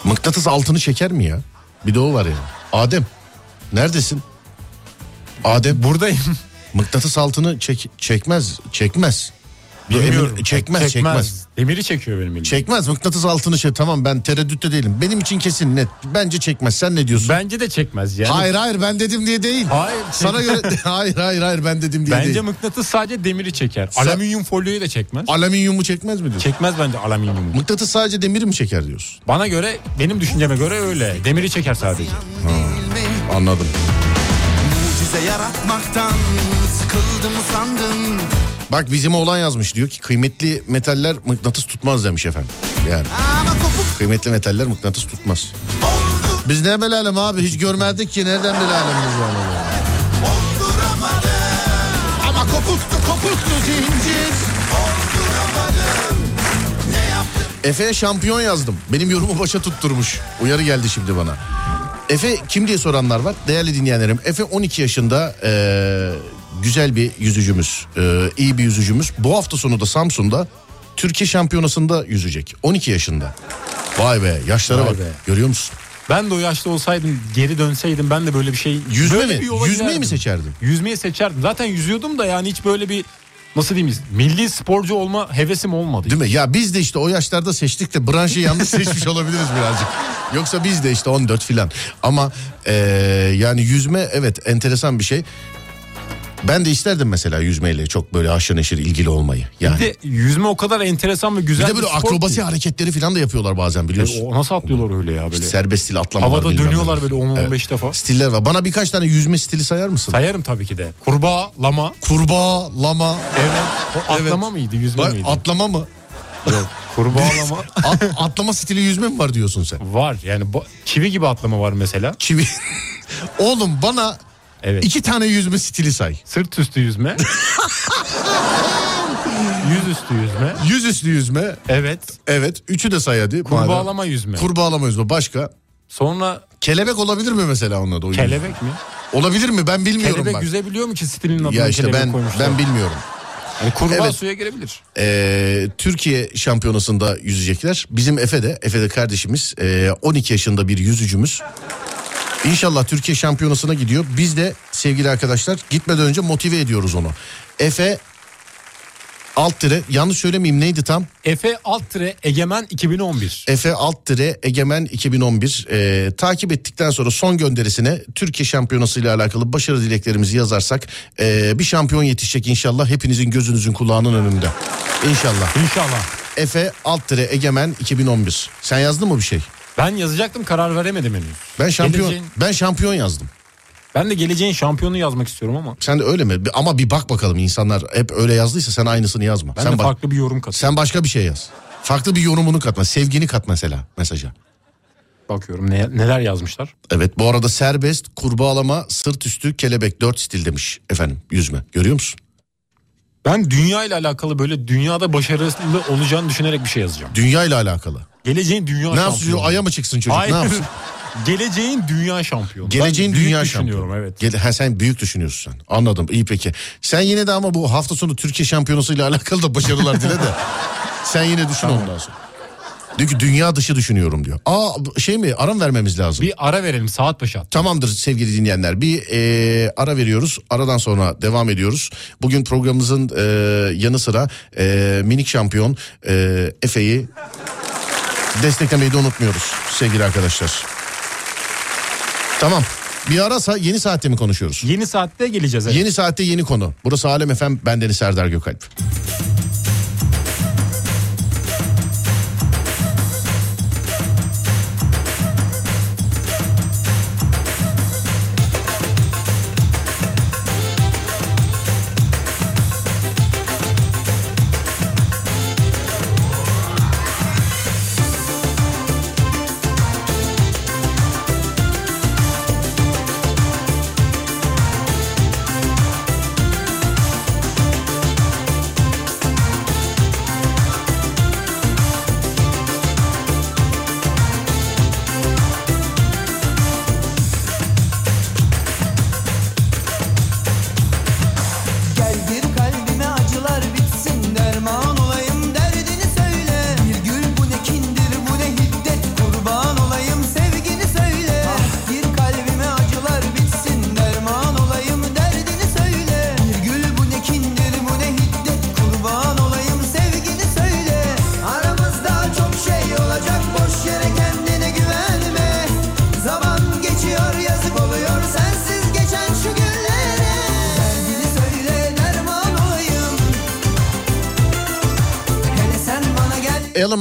S2: Mıknatıs altını çeker mi ya? Bir de o var ya. Adem neredesin? Adem
S3: Buradayım. [laughs]
S2: mıknatıs altını çek, çekmez çekmez. Ya emin-
S3: Bilmiyorum.
S2: çekmez, çekmez
S3: Demiri çekiyor benim elim.
S2: Çekmez mıknatıs altını şey tamam ben tereddütte değilim. Benim için kesin net. Bence çekmez. Sen ne diyorsun?
S3: Bence de çekmez yani.
S2: Hayır hayır ben dedim diye değil.
S3: Hayır,
S2: Sana göre [laughs] hayır hayır hayır ben dedim diye
S3: Bence
S2: değil.
S3: mıknatıs sadece demiri çeker.
S2: Sen-
S3: Alüminyum folyoyu da çekmez.
S2: Alüminyumu çekmez mi diyorsun?
S3: Çekmez bence alüminyumu.
S2: Mıknatıs sadece demiri mi çeker diyorsun?
S3: Bana göre benim düşünceme göre öyle. Demiri çeker sadece.
S2: Anladım.
S4: Mucize yaratmaktan Sıkıldım sandım
S2: Bak bizim oğlan yazmış diyor ki kıymetli metaller mıknatıs tutmaz demiş efendim. Yani kıymetli metaller mıknatıs tutmaz. Biz ne bilelim abi hiç görmedik ki nereden biz onu?
S4: Ama kopuktu kopuktu zincir
S2: Efe'ye şampiyon yazdım. Benim yorumu başa tutturmuş. Uyarı geldi şimdi bana. Efe kim diye soranlar var. Değerli dinleyenlerim. Efe 12 yaşında eee, güzel bir yüzücümüz. eee, iyi bir yüzücümüz. Bu hafta sonu da Samsun'da Türkiye şampiyonasında yüzecek. 12 yaşında. Vay be yaşlara
S3: Vay
S2: bak.
S3: be.
S2: Görüyor musun?
S3: Ben de o yaşta olsaydım geri dönseydim ben de böyle bir şey...
S2: Yüzme
S3: böyle
S2: mi?
S3: bir
S2: Yüzmeyi mi seçerdin?
S3: Yüzmeyi seçerdim. Zaten yüzüyordum da yani hiç böyle bir nasıl diyeyim milli sporcu olma hevesim olmadı.
S2: Değil mi? Ya biz de işte o yaşlarda seçtik de branşı yanlış seçmiş [laughs] olabiliriz birazcık. Yoksa biz de işte 14 filan. Ama eee, yani yüzme evet enteresan bir şey. Ben de isterdim mesela yüzmeyle çok böyle haşır neşir ilgili olmayı. Yani.
S3: Bir de yüzme o kadar enteresan ve
S2: Bir
S3: güzel
S2: de böyle
S3: spor
S2: akrobasi
S3: ki.
S2: hareketleri falan da yapıyorlar bazen biliyorsun.
S3: O nasıl atlıyorlar öyle ya böyle.
S2: Serbest stil atlamalar.
S3: Havada dönüyorlar böyle 10-15 defa.
S2: Stiller var. Bana birkaç tane yüzme stili sayar mısın?
S3: Sayarım tabii ki de. Kurbağa, lama.
S2: Kurbağa, lama.
S3: Evet. O
S2: Evet.
S3: atlama mıydı, yüzme
S2: Bak,
S3: miydi?
S2: atlama mı?
S3: Yok. Kurbağa, lama.
S2: At- [laughs] atlama stili yüzme mi var diyorsun sen?
S3: var yani çivi gibi atlama var mesela.
S2: Çivi. [laughs] Oğlum bana
S3: Evet.
S2: iki tane yüzme stili say.
S3: Sırt üstü yüzme. [laughs] Yüz üstü yüzme.
S2: Yüzüstü yüzme.
S3: Evet.
S2: Evet. Üçü de say hadi.
S3: Kurbağalama yüzme.
S2: Kurbağalama yüzme. Başka?
S3: Sonra
S2: Kelebek olabilir mi mesela onun adı? yüzme?
S3: kelebek mi?
S2: Olabilir mi? Ben bilmiyorum
S3: Kelebek
S2: bak.
S3: yüzebiliyor mu ki stilinin adına
S2: Ya işte ben
S3: koymuşlar?
S2: ben bilmiyorum.
S3: Yani kurbağa
S2: Evet.
S3: suya girebilir.
S2: Ee, Türkiye şampiyonasında yüzecekler. Bizim Efe de, Efe de kardeşimiz e, 12 yaşında bir yüzücümüz. İnşallah Türkiye şampiyonasına gidiyor. Biz de sevgili arkadaşlar gitmeden önce motive ediyoruz onu. Efe alt tire yanlış söylemeyeyim neydi tam?
S3: Efe Altre Egemen 2011.
S2: Efe alt tire Egemen 2011 Ee, takip ettikten sonra son gönderisine Türkiye şampiyonası ile alakalı başarı dileklerimizi yazarsak ee, bir şampiyon yetişecek inşallah hepinizin gözünüzün kulağının önünde. İnşallah.
S3: İnşallah.
S2: Efe alt tire Egemen 2011. Sen yazdın mı bir şey?
S3: Ben yazacaktım karar veremedim henüz.
S2: Ben şampiyon
S3: Geleceğin-
S2: ben şampiyon yazdım.
S3: Ben de geleceğin şampiyonu yazmak istiyorum ama.
S2: Sen de öyle mi? Ama bir bak bakalım insanlar hep öyle yazdıysa sen aynısını yazma.
S3: Ben
S2: sen
S3: de farklı bir yorum katayım.
S2: sen başka bir şey yaz. Farklı bir yorumunu katma. Sevgini kat mesela mesaja.
S3: Bakıyorum ne, neler yazmışlar.
S2: Evet bu arada serbest, kurbağalama, sırt üstü, kelebek dört stil demiş efendim yüzme. Görüyor musun?
S3: Ben dünya ile alakalı böyle dünyada başarılı olacağını düşünerek bir şey yazacağım.
S2: Dünya ile alakalı.
S3: Geleceğin dünya
S2: Ne yapsın?
S3: şampiyonu.
S2: Aya mı çıksın çocuk?
S3: Hayır.
S2: Ne yapsın? [laughs]
S3: Geleceğin dünya şampiyonu.
S2: Geleceğin
S3: Ben büyük
S2: dünya
S3: düşünüyorum
S2: şampiyonu.
S3: evet.
S2: Gele- ha, sen büyük düşünüyorsun sen. Anladım. İyi peki. Sen yine de ama bu hafta sonu Türkiye şampiyonası ile [laughs] alakalı da başarılar dile de. Sen yine düşün ondan sonra. Diyor ki dünya dışı düşünüyorum diyor. Aa şey mi aram vermemiz lazım.
S3: Bir ara verelim saat başı at.
S2: Tamamdır sevgili dinleyenler. Bir e, ara veriyoruz. Aradan sonra devam ediyoruz. Bugün programımızın e, yanı sıra e, minik şampiyon e, Efe'yi desteklemeyi de unutmuyoruz sevgili arkadaşlar. Tamam. Bir arasa yeni saatte mi konuşuyoruz?
S3: Yeni saatte geleceğiz. Evet.
S2: Yeni saatte yeni konu. Burası Alem Efem. Ben Deniz Serdar Gökalp.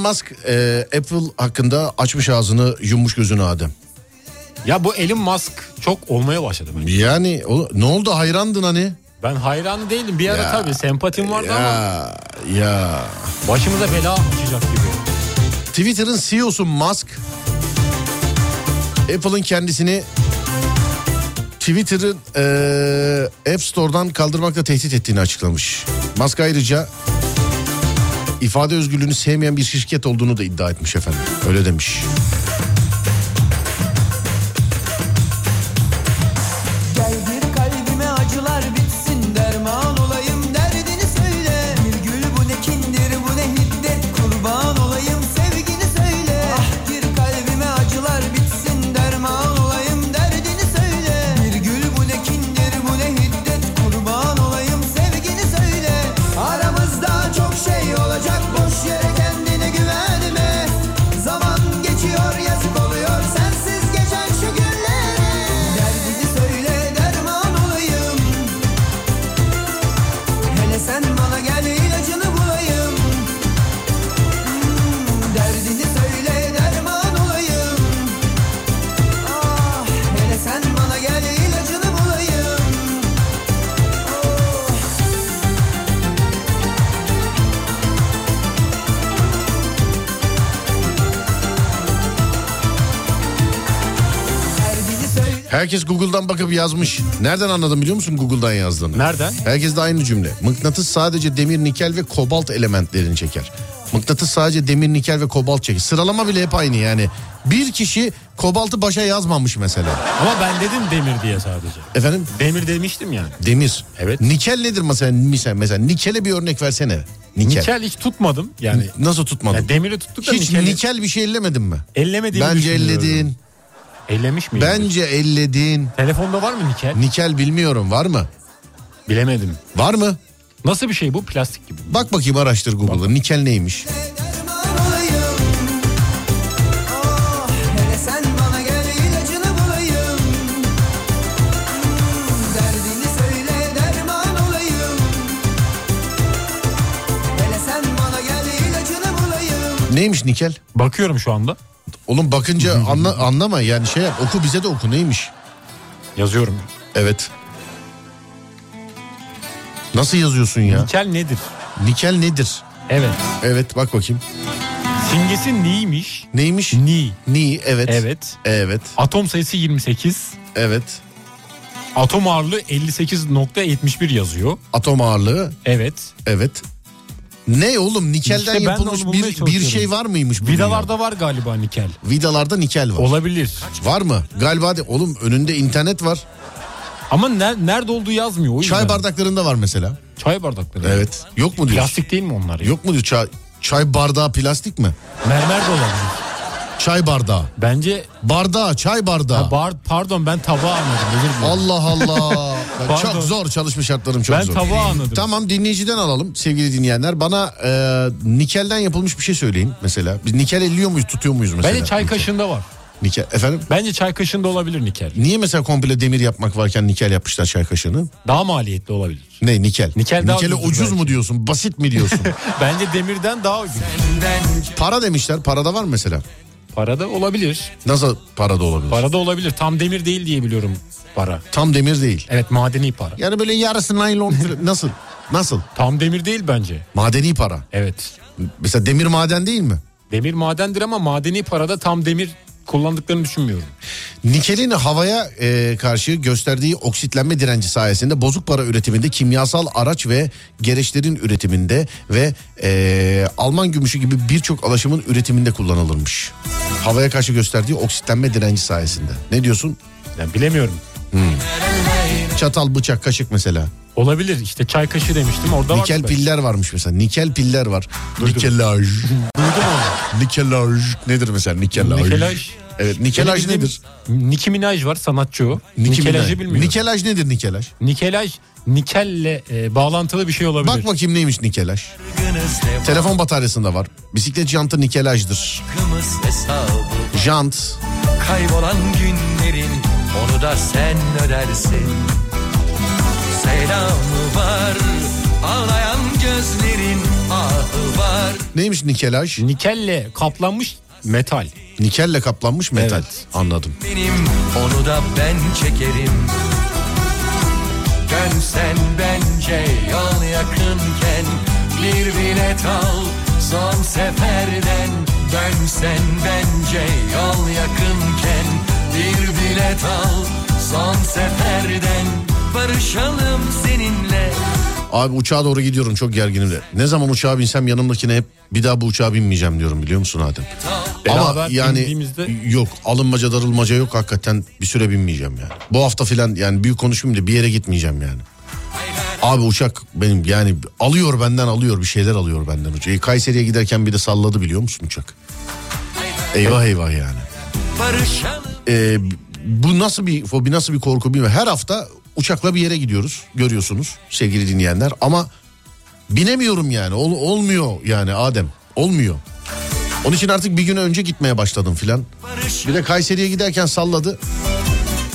S2: Musk e, Apple hakkında açmış ağzını yummuş gözünü Adem.
S3: Ya bu Elon Musk çok olmaya başladı bence.
S2: Yani o, ne oldu hayrandın hani?
S3: Ben hayranı değilim. Bir ara
S2: Ya.
S3: tabii sempatim vardı ama
S2: Ya ya.
S3: başımıza bela açacak gibi.
S2: Twitter'ın CEO'su Musk Apple'ın kendisini Twitter'ın eee, App Store'dan kaldırmakla tehdit ettiğini açıklamış. Musk ayrıca ifade özgürlüğünü sevmeyen bir şirket olduğunu da iddia etmiş efendim. Öyle demiş. Herkes Google'dan bakıp yazmış. Nereden anladım biliyor musun Google'dan yazdığını?
S3: Nereden?
S2: Herkes de aynı cümle. Mıknatıs sadece demir, nikel ve kobalt elementlerini çeker. Mıknatıs sadece demir, nikel ve kobalt çeker. Sıralama bile hep aynı yani. Bir kişi kobaltı başa yazmamış mesela.
S3: Ama ben dedim demir diye sadece.
S2: Efendim?
S3: Demir demiştim yani.
S2: Demir.
S3: Evet.
S2: Nikel nedir mesela? Mesela, mesela nikele bir örnek versene. Nikel.
S3: Nikel hiç tutmadım yani.
S2: Nasıl tutmadın?
S3: Ya demiri tuttuk da
S2: Hiç
S3: nikeli
S2: nikel bir şey ellemedin mi?
S3: ellemediğimi
S2: Bence
S3: düşünüyorum.
S2: elledin.
S3: Ellemiş miyim?
S2: Bence elledin.
S3: Telefonda var mı nikel?
S2: Nikel bilmiyorum var mı?
S3: Bilemedim.
S2: Var mı?
S3: Nasıl bir şey bu? Plastik gibi.
S2: Bak bakayım araştır Google'da. Nikel neymiş?
S4: derman olayım hele sen bana gel ilacını bulayım Derdini söyle derman olayım Hele sen bana gel ilacını bulayım
S2: Neymiş nikel?
S3: Bakıyorum şu anda.
S2: Oğlum bakınca [laughs] anla, anlama yani şey yap oku bize de oku neymiş?
S3: Yazıyorum.
S2: Evet. Nasıl yazıyorsun ya?
S3: Nikel nedir?
S2: Nikel nedir?
S3: Evet.
S2: Evet bak bakayım.
S3: Simgesi niymiş?
S2: Neymiş?
S3: Ni.
S2: Ni evet.
S3: Evet.
S2: Evet.
S3: Atom sayısı 28.
S2: Evet.
S3: Atom ağırlığı 58.71 yazıyor.
S2: Atom ağırlığı
S3: Evet.
S2: evet. Ne oğlum nikelden
S3: İşte ben de
S2: yapılmış
S3: onu bulmaya
S2: bir, bir
S3: çalışıyorum.
S2: şey var mıymış bu
S3: Vidalarda var galiba nikel.
S2: dünyada? Vidalarda nikel var.
S3: Olabilir.
S2: var mı? Galiba de, oğlum önünde internet var.
S3: Ama ner- nerede olduğu yazmıyor. O yüzden.
S2: Çay bardaklarında var mesela.
S3: Çay bardakları.
S2: Evet. Yok mu diyorsun?
S3: Plastik değil mi onlar? ya?
S2: Yok mu diyor çay, çay bardağı plastik mi?
S3: Mermer de olabilir.
S2: Çay bardağı.
S3: Bence
S2: Bardağı, çay bardağı.
S3: Bar, pardon ben tabağı anladım. Özür dilerim.
S2: Allah Allah. [laughs]
S3: Pardon.
S2: çok zor çalışma şartlarım çok
S3: Ben
S2: zor.
S3: tabağı anladım.
S2: Tamam dinleyiciden alalım sevgili dinleyenler. Bana e, nikelden yapılmış bir şey söyleyin mesela. Biz nikel elliyor muyuz tutuyor muyuz mesela?
S3: Bence çay
S2: Nikel.
S3: kaşığında var.
S2: Nikel. Efendim?
S3: Bence çay kaşığında olabilir nikel.
S2: Niye mesela komple demir yapmak varken nikel yapmışlar çay kaşığını?
S3: Daha maliyetli olabilir.
S2: Ne nikel?
S3: Nikel daha
S2: Nikele
S3: ucuz
S2: ucuz mu
S3: belki.
S2: diyorsun? Basit mi diyorsun? [laughs]
S3: Bence demirden daha ucuz.
S2: para demişler. Parada var mı mesela?
S3: Parada olabilir.
S2: Nasıl parada olabilir?
S3: Parada olabilir. Tam demir değil diye biliyorum para.
S2: Tam demir değil.
S3: Evet madeni para.
S2: Yani böyle yarısı naylon [laughs] nasıl? Nasıl?
S3: Tam demir değil bence.
S2: Madeni para.
S3: Evet.
S2: Mesela demir maden değil mi?
S3: Demir madendir ama madeni parada tam demir kullandıklarını düşünmüyorum.
S2: Nikelin havaya e, karşı gösterdiği oksitlenme direnci sayesinde bozuk para üretiminde, kimyasal araç ve gereçlerin üretiminde ve e, Alman gümüşü gibi birçok alaşımın üretiminde kullanılırmış. Havaya karşı gösterdiği oksitlenme direnci sayesinde. Ne diyorsun?
S3: Yani bilemiyorum.
S2: Çatal, bıçak, kaşık mesela.
S3: Olabilir işte çay kaşığı demiştim orada var.
S2: Nikel piller varmış mesela. Nikel piller var. Nikelaj.
S3: Duydum onu.
S2: Nikelaj nedir mesela nikelaj?
S3: Nikelaj.
S2: Evet nikelaj
S3: Benim
S2: nedir?
S3: Nicki Minaj var sanatçı o.
S2: Nicki
S3: Nikelajı
S2: Minaj.
S3: bilmiyorum.
S2: Nikelaj nedir nikelaj?
S3: Nikelaj nikelle e, bağlantılı bir şey olabilir.
S2: Bak bakayım neymiş nikelaj. Telefon bataryasında var. Bisiklet jantı nikelajdır. Jant.
S1: Kaybolan onu da sen ödersin Selamı var ağlayan gözlerin ah
S4: sabahı var
S2: Neymiş nikelaj?
S8: Nikelle kaplanmış metal.
S2: Nikelle kaplanmış metal.
S8: Evet.
S2: Anladım.
S4: benim onu da ben çekerim Dönsen bence yol yakınken bir bilet al son seferden Dönsen bence yol yakınken bir bilet al son seferden Barışalım seninle
S2: Abi uçağa doğru gidiyorum çok gerginim de. Ne zaman uçağa binsem yanımdakine hep bir daha bu uçağa binmeyeceğim diyorum biliyor musun Adem? Ama yani
S8: bindiğimizde-
S2: yok alınmaca darılmaca yok hakikaten bir süre binmeyeceğim yani. Bu hafta filan yani büyük konuşmayayım da bir yere gitmeyeceğim yani. Abi uçak benim yani alıyor benden alıyor bir şeyler alıyor benden uçak. E, Kayseri'ye giderken bir de salladı biliyor musun uçak? Eyvah eyvah yani. Ee, bu nasıl bir fobi nasıl bir korku bilmiyorum. Her hafta uçakla bir yere gidiyoruz görüyorsunuz sevgili dinleyenler ama binemiyorum yani Ol- olmuyor yani Adem olmuyor. Onun için artık bir gün önce gitmeye başladım filan. Bir de Kayseri'ye giderken salladı.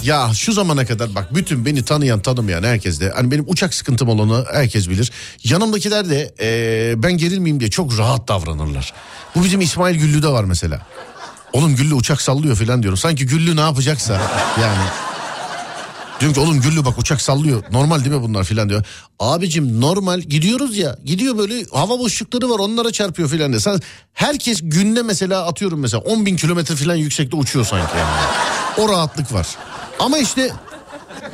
S2: Ya şu zamana kadar bak bütün beni tanıyan tanımayan herkes de hani benim uçak sıkıntım olanı herkes bilir. Yanımdakiler de eee, ben gerilmeyeyim diye çok rahat davranırlar. Bu bizim İsmail Güllü'de var mesela. Oğlum Güllü uçak sallıyor falan diyorum. Sanki Güllü ne yapacaksa yani. Diyorum ki oğlum Güllü bak uçak sallıyor. Normal değil mi bunlar filan diyor. Abicim normal gidiyoruz ya. Gidiyor böyle hava boşlukları var onlara çarpıyor filan diyor. Sen, herkes günde mesela atıyorum mesela 10 bin kilometre filan yüksekte uçuyor sanki yani. O rahatlık var. Ama işte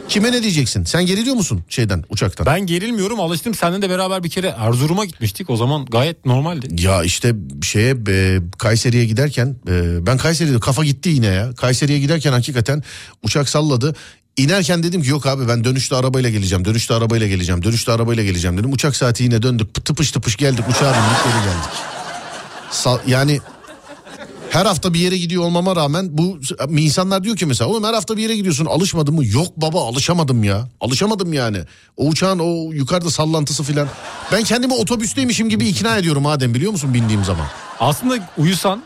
S2: kime ne diyeceksin? Sen geriliyor musun şeyden uçaktan?
S8: Ben gerilmiyorum alıştım. Seninle de beraber bir kere Erzurum'a gitmiştik. O zaman gayet normaldi.
S2: Ya işte şeye e, Kayseri'ye giderken e, ben Kayseri'de kafa gitti yine ya. Kayseri'ye giderken hakikaten uçak salladı. İnerken dedim ki yok abi ben dönüşte arabayla geleceğim. Dönüşte arabayla geleceğim. Dönüşte arabayla geleceğim dedim. Uçak saati yine döndük. Tıpış tıpış geldik uçağa bindik geri geldik. Sa- yani her hafta bir yere gidiyor olmama rağmen bu insanlar diyor ki mesela oğlum her hafta bir yere gidiyorsun alışmadın mı? Yok baba alışamadım ya. Alışamadım yani. O uçağın o yukarıda sallantısı filan. Ben kendimi otobüsteymişim gibi ikna ediyorum Adem biliyor musun bindiğim zaman.
S8: Aslında uyusan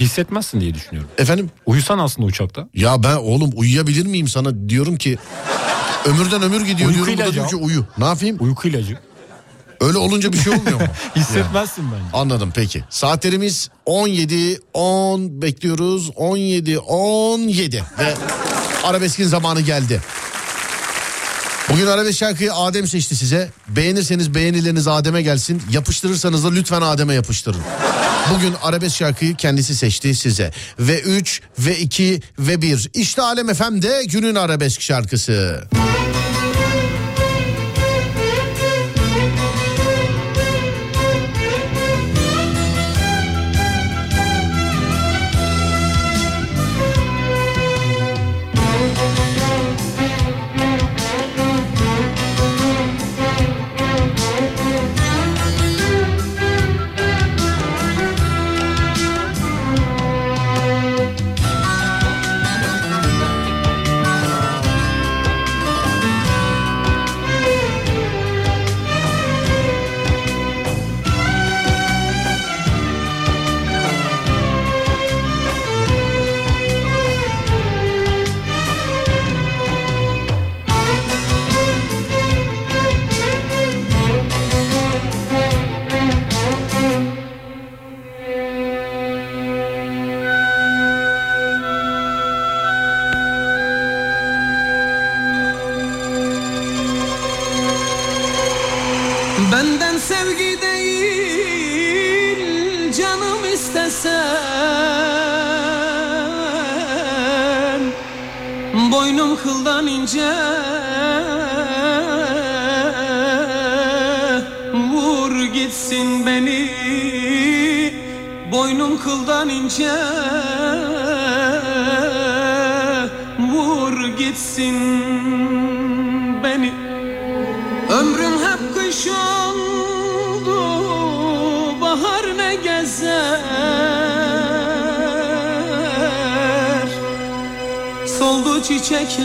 S8: hissetmezsin diye düşünüyorum.
S2: Efendim
S8: Uyusan aslında uçakta.
S2: ya ben oğlum uyuyabilir miyim sana diyorum ki ömürden ömür gidiyor
S8: Uyku
S2: diyorum bu da diyor ki uyu. Ne yapayım?
S8: Uyku ilacı.
S2: Öyle olunca bir şey olmuyor mu? [laughs]
S8: Hissetmezsin bence.
S2: Anladım peki. Saatlerimiz 17 10 bekliyoruz. 17 17 ve arabeskin zamanı geldi. Bugün arabesk şarkıyı Adem seçti size. Beğenirseniz beğenileriniz Adem'e gelsin. Yapıştırırsanız da lütfen Adem'e yapıştırın. Bugün arabesk şarkıyı kendisi seçti size. Ve 3 ve 2 ve 1. İşte Alem FM'de günün arabesk şarkısı.
S3: Benden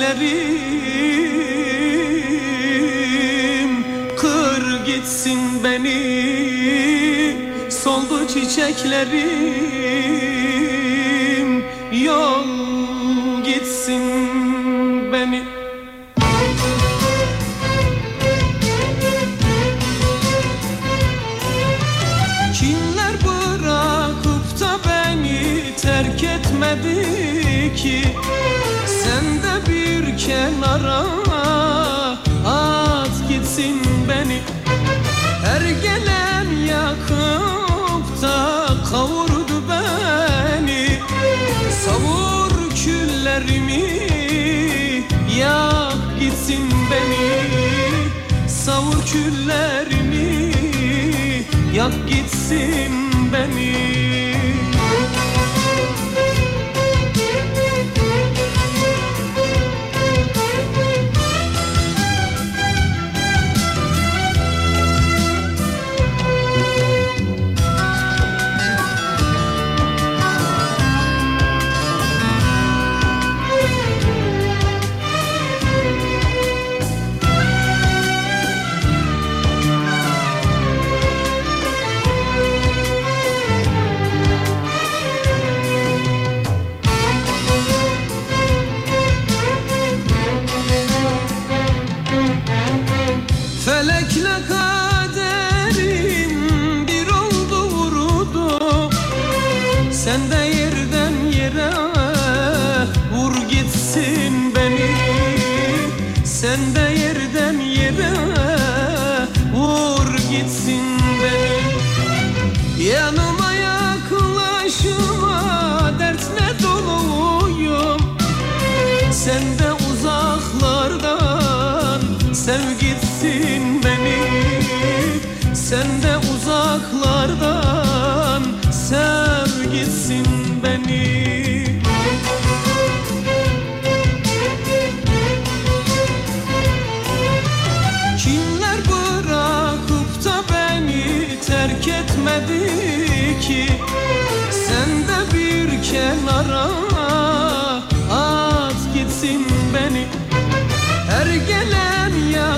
S3: çiçeklerim Kır gitsin beni Soldu çiçeklerim ellerimi Yak
S4: gitsin beni. Savur küllerimi Yak gitsin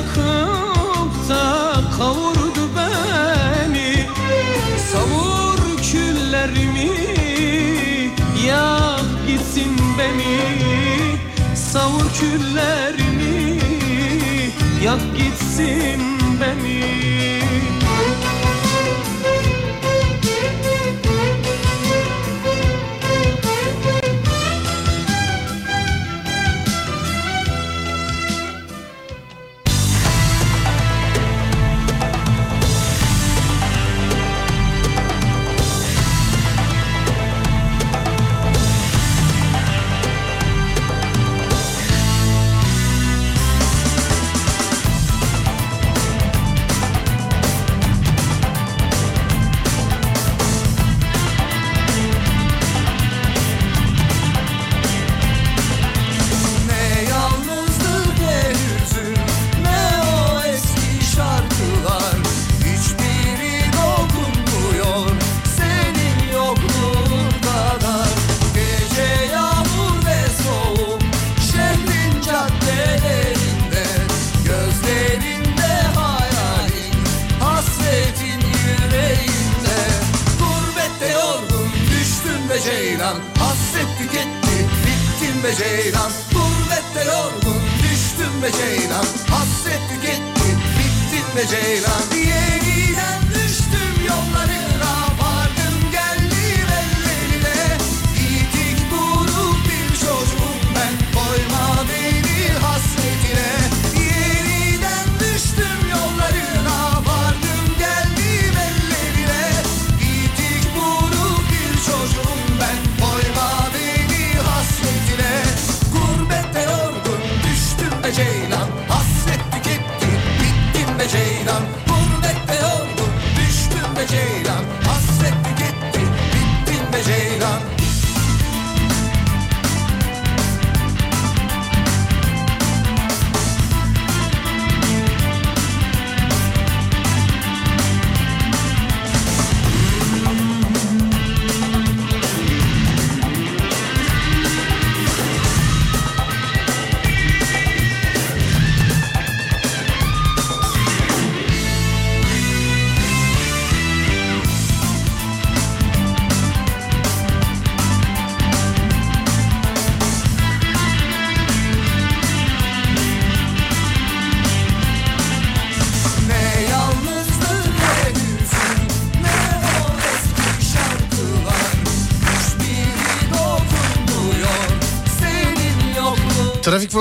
S4: yakıp da kavurdu beni. Savur küllerimi yak gitsin beni. Savur küllerimi yak gitsin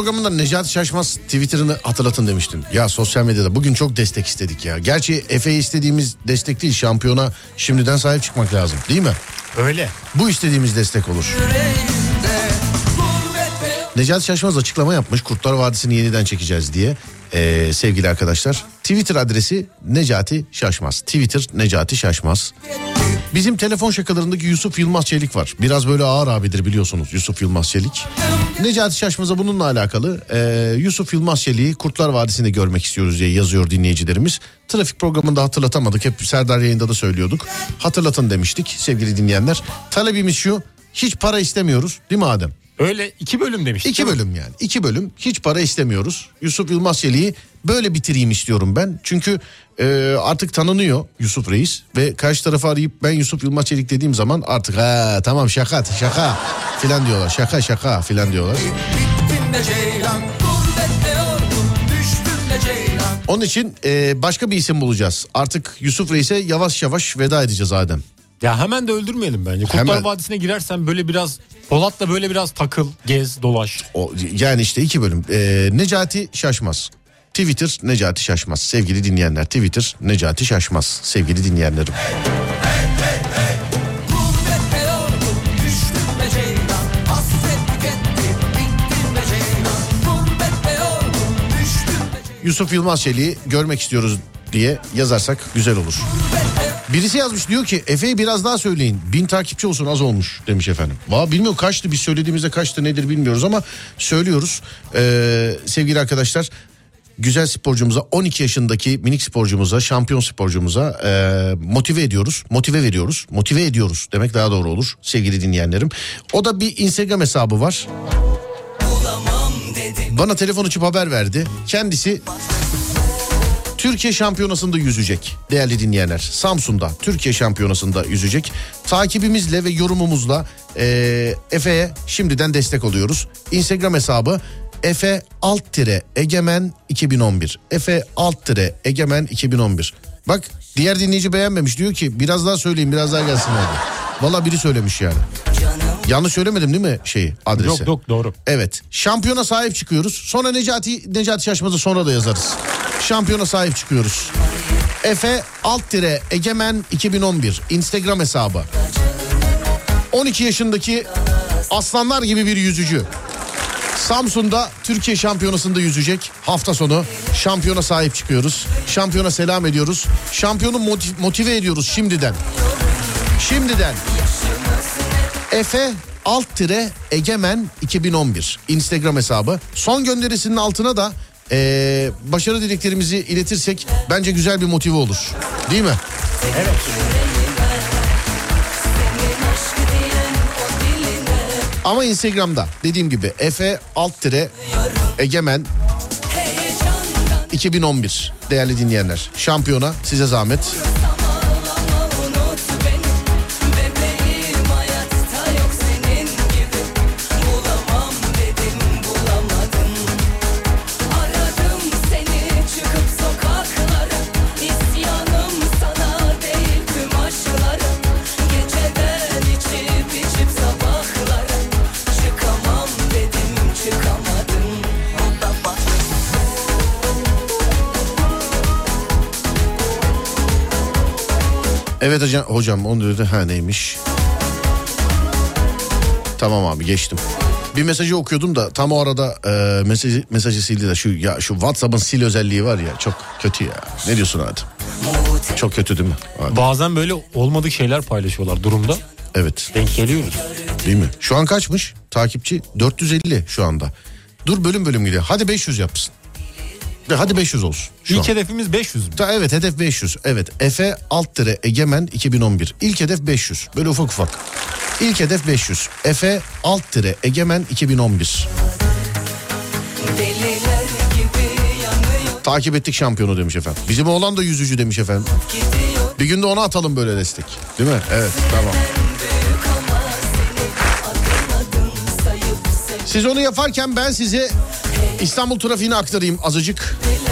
S2: programında Necati Şaşmaz Twitter'ını hatırlatın demiştim. Ya sosyal medyada bugün çok destek istedik ya. Gerçi Efe'ye istediğimiz destek değil şampiyona şimdiden sahip çıkmak lazım değil mi?
S3: Öyle.
S2: Bu istediğimiz destek olur. Necati Şaşmaz açıklama yapmış. Kurtlar Vadisi'ni yeniden çekeceğiz diye. Ee, sevgili arkadaşlar. Twitter adresi Necati Şaşmaz. Twitter Necati Şaşmaz. Bizim telefon şakalarındaki Yusuf Yılmaz Çelik var. Biraz böyle ağır abidir biliyorsunuz Yusuf Yılmaz Çelik. Necati Şaşmaz'a bununla alakalı e, Yusuf Yılmaz Çelik'i Kurtlar Vadisi'nde görmek istiyoruz diye yazıyor dinleyicilerimiz. Trafik programında hatırlatamadık. Hep Serdar yayında da söylüyorduk. Hatırlatın demiştik sevgili dinleyenler. Talebimiz şu. Hiç para istemiyoruz değil mi Adem?
S3: Öyle iki bölüm demiş.
S2: İki bölüm yani. iki bölüm. Hiç para istemiyoruz. Yusuf Yılmaz Çelik'i böyle bitireyim istiyorum ben. Çünkü e, artık tanınıyor Yusuf Reis. Ve karşı tarafa arayıp ben Yusuf Yılmaz Çelik dediğim zaman artık ha tamam şaka şaka filan diyorlar. Şaka şaka filan diyorlar. Onun için e, başka bir isim bulacağız. Artık Yusuf Reis'e yavaş yavaş veda edeceğiz Adem.
S3: Ya hemen de öldürmeyelim bence. Kurtlar
S2: Hemen.
S3: Vadisi'ne girersen böyle biraz Polat'la böyle biraz takıl, gez, dolaş.
S2: O, yani işte iki bölüm. E, Necati Şaşmaz. Twitter Necati Şaşmaz. Sevgili dinleyenler Twitter Necati Şaşmaz. Sevgili dinleyenlerim. Yusuf Yılmaz Çelik'i görmek istiyoruz diye yazarsak güzel olur. Birisi yazmış diyor ki Efe'yi biraz daha söyleyin. Bin takipçi olsun az olmuş demiş efendim. Valla bilmiyorum kaçtı biz söylediğimizde kaçtı nedir bilmiyoruz ama söylüyoruz. Ee, sevgili arkadaşlar güzel sporcumuza 12 yaşındaki minik sporcumuza şampiyon sporcumuza e, motive ediyoruz. Motive veriyoruz. Motive ediyoruz demek daha doğru olur sevgili dinleyenlerim. O da bir Instagram hesabı var. Bana telefon açıp haber verdi. Kendisi Türkiye şampiyonasında yüzecek değerli dinleyenler. Samsun'da Türkiye şampiyonasında yüzecek. Takibimizle ve yorumumuzla eee Efe'ye şimdiden destek oluyoruz. Instagram hesabı Efe alt tire egemen 2011. Efe alt tire egemen 2011. Bak diğer dinleyici beğenmemiş diyor ki biraz daha söyleyin biraz daha gelsin hadi. Valla biri söylemiş yani. Yanlış söylemedim değil mi şeyi adresi?
S3: Yok yok doğru.
S2: Evet. Şampiyona sahip çıkıyoruz. Sonra Necati Necati Şaşmaz'ı sonra da yazarız. Şampiyona sahip çıkıyoruz. Efe alt tire Egemen 2011 Instagram hesabı. 12 yaşındaki aslanlar gibi bir yüzücü. Samsun'da Türkiye şampiyonasında yüzecek. Hafta sonu şampiyona sahip çıkıyoruz. Şampiyona selam ediyoruz. Şampiyonu motiv- motive ediyoruz şimdiden. Şimdiden. Efe alt tire Egemen 2011 Instagram hesabı. Son gönderisinin altına da eee, başarı dileklerimizi iletirsek bence güzel bir motive olur. Değil mi? Ama Instagram'da dediğim gibi Efe alt tire Egemen 2011 değerli dinleyenler. Şampiyona size zahmet. Evet hocam, hocam onu dedi ha neymiş. Tamam abi geçtim. Bir mesajı okuyordum da tam o arada e, mesajı, mesajı sildi de şu ya şu WhatsApp'ın sil özelliği var ya çok kötü ya. Ne diyorsun Adem? Çok kötü değil mi? Adem?
S3: Bazen böyle olmadık şeyler paylaşıyorlar durumda.
S2: Evet
S3: Denk geliyoruz.
S2: değil mi? Şu an kaçmış takipçi? 450 şu anda. Dur bölüm bölüm gidiyor. Hadi 500 yapsın. De hadi 500 olsun. Şu
S3: İlk
S2: an.
S3: hedefimiz 500 mü?
S2: Ta, evet hedef 500. Evet Efe alt tire Egemen 2011. İlk hedef 500. Böyle ufak ufak. İlk hedef 500. Efe alt tire Egemen 2011.
S1: Deliler gibi yanıyor
S2: Takip ettik şampiyonu demiş efendim. Bizim oğlan da yüzücü demiş efendim. Bir günde ona atalım böyle destek. Değil mi? Evet tamam. Siz onu yaparken ben size İstanbul trafiğini aktarayım azıcık.
S1: Bir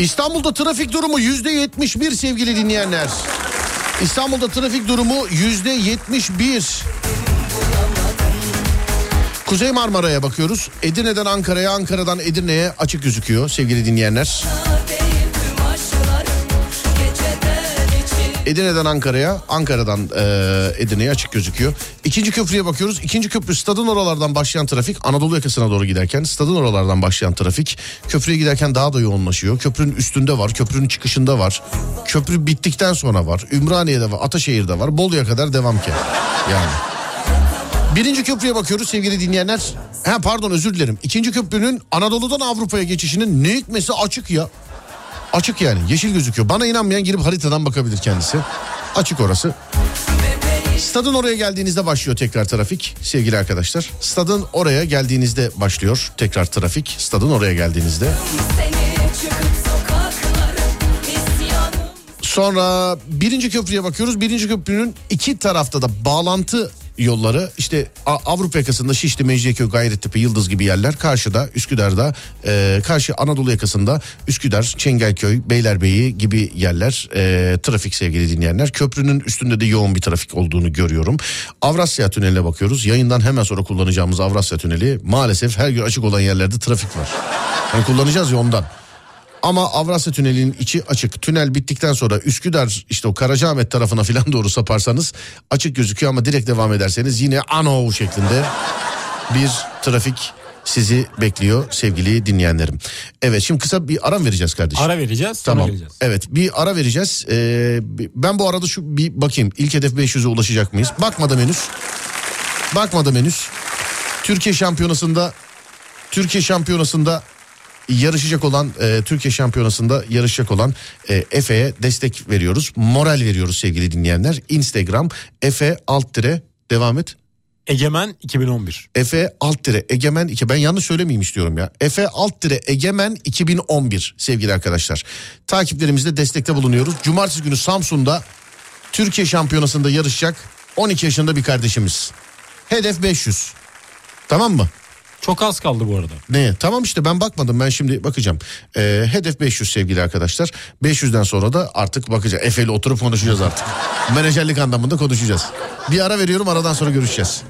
S2: İstanbul'da trafik durumu yüzde 71 sevgili dinleyenler. İstanbul'da trafik durumu yüzde 71. Kuzey Marmara'ya bakıyoruz. Edirne'den Ankara'ya, Ankara'dan Edirne'ye açık gözüküyor sevgili dinleyenler. Edirne'den Ankara'ya, Ankara'dan e, Edirne'ye açık gözüküyor. İkinci köprüye bakıyoruz. İkinci köprü stadın oralardan başlayan trafik Anadolu yakasına doğru giderken stadın oralardan başlayan trafik köprüye giderken daha da yoğunlaşıyor. Köprünün üstünde var, köprünün çıkışında var. Köprü bittikten sonra var. Ümraniye'de var, Ataşehir'de var. Bolu'ya kadar devam ki. Yani. Birinci köprüye bakıyoruz sevgili dinleyenler. Ha pardon özür dilerim. İkinci köprünün Anadolu'dan Avrupa'ya geçişinin ne hikmesi açık ya. Açık yani yeşil gözüküyor. Bana inanmayan girip haritadan bakabilir kendisi. Açık orası. Stadın oraya geldiğinizde başlıyor tekrar trafik sevgili arkadaşlar. Stadın oraya geldiğinizde başlıyor tekrar trafik. Stadın oraya geldiğinizde. Sonra birinci köprüye bakıyoruz. Birinci köprünün iki tarafta da bağlantı yolları işte Avrupa yakasında Şişli, Mecidiyeköy, Gayrettepe, Yıldız gibi yerler. Karşıda Üsküdar'da e, karşı Anadolu yakasında Üsküdar, Çengelköy, Beylerbeyi gibi yerler e, trafik sevgili dinleyenler. Köprünün üstünde de yoğun bir trafik olduğunu görüyorum. Avrasya Tüneli'ne bakıyoruz. Yayından hemen sonra kullanacağımız Avrasya Tüneli maalesef her gün açık olan yerlerde trafik var. Yani kullanacağız ya ondan. Ama Avrasya Tüneli'nin içi açık. Tünel bittikten sonra Üsküdar işte o Karacaahmet tarafına falan doğru saparsanız açık gözüküyor ama direkt devam ederseniz yine ano şeklinde bir trafik sizi bekliyor sevgili dinleyenlerim. Evet şimdi kısa bir ara vereceğiz kardeşim?
S3: Ara vereceğiz
S2: Tamam.
S3: geleceğiz.
S2: Evet bir ara vereceğiz. Ee, ben bu arada şu bir bakayım. İlk hedef 500'e ulaşacak mıyız? Bakmadım henüz. Bakmadım henüz. Türkiye şampiyonasında Türkiye şampiyonasında yarışacak olan e, Türkiye şampiyonasında yarışacak olan e, Efe'ye destek veriyoruz. Moral veriyoruz sevgili dinleyenler. Instagram Efe alt dire devam et.
S3: Egemen 2011.
S2: Efe alt dire egemen 2 ben yanlış söylemeyeyim istiyorum ya. Efe alt dire egemen 2011 sevgili arkadaşlar. Takiplerimizde destekte bulunuyoruz. Cumartesi günü Samsun'da Türkiye şampiyonasında yarışacak 12 yaşında bir kardeşimiz. Hedef 500. Tamam mı?
S3: Çok az kaldı bu arada.
S2: Ne? Tamam işte ben bakmadım ben şimdi bakacağım. Ee, hedef 500 sevgili arkadaşlar. 500'den sonra da artık bakacağız. Efe ile oturup konuşacağız artık. [laughs] Menajerlik anlamında konuşacağız. Bir ara veriyorum aradan sonra görüşeceğiz.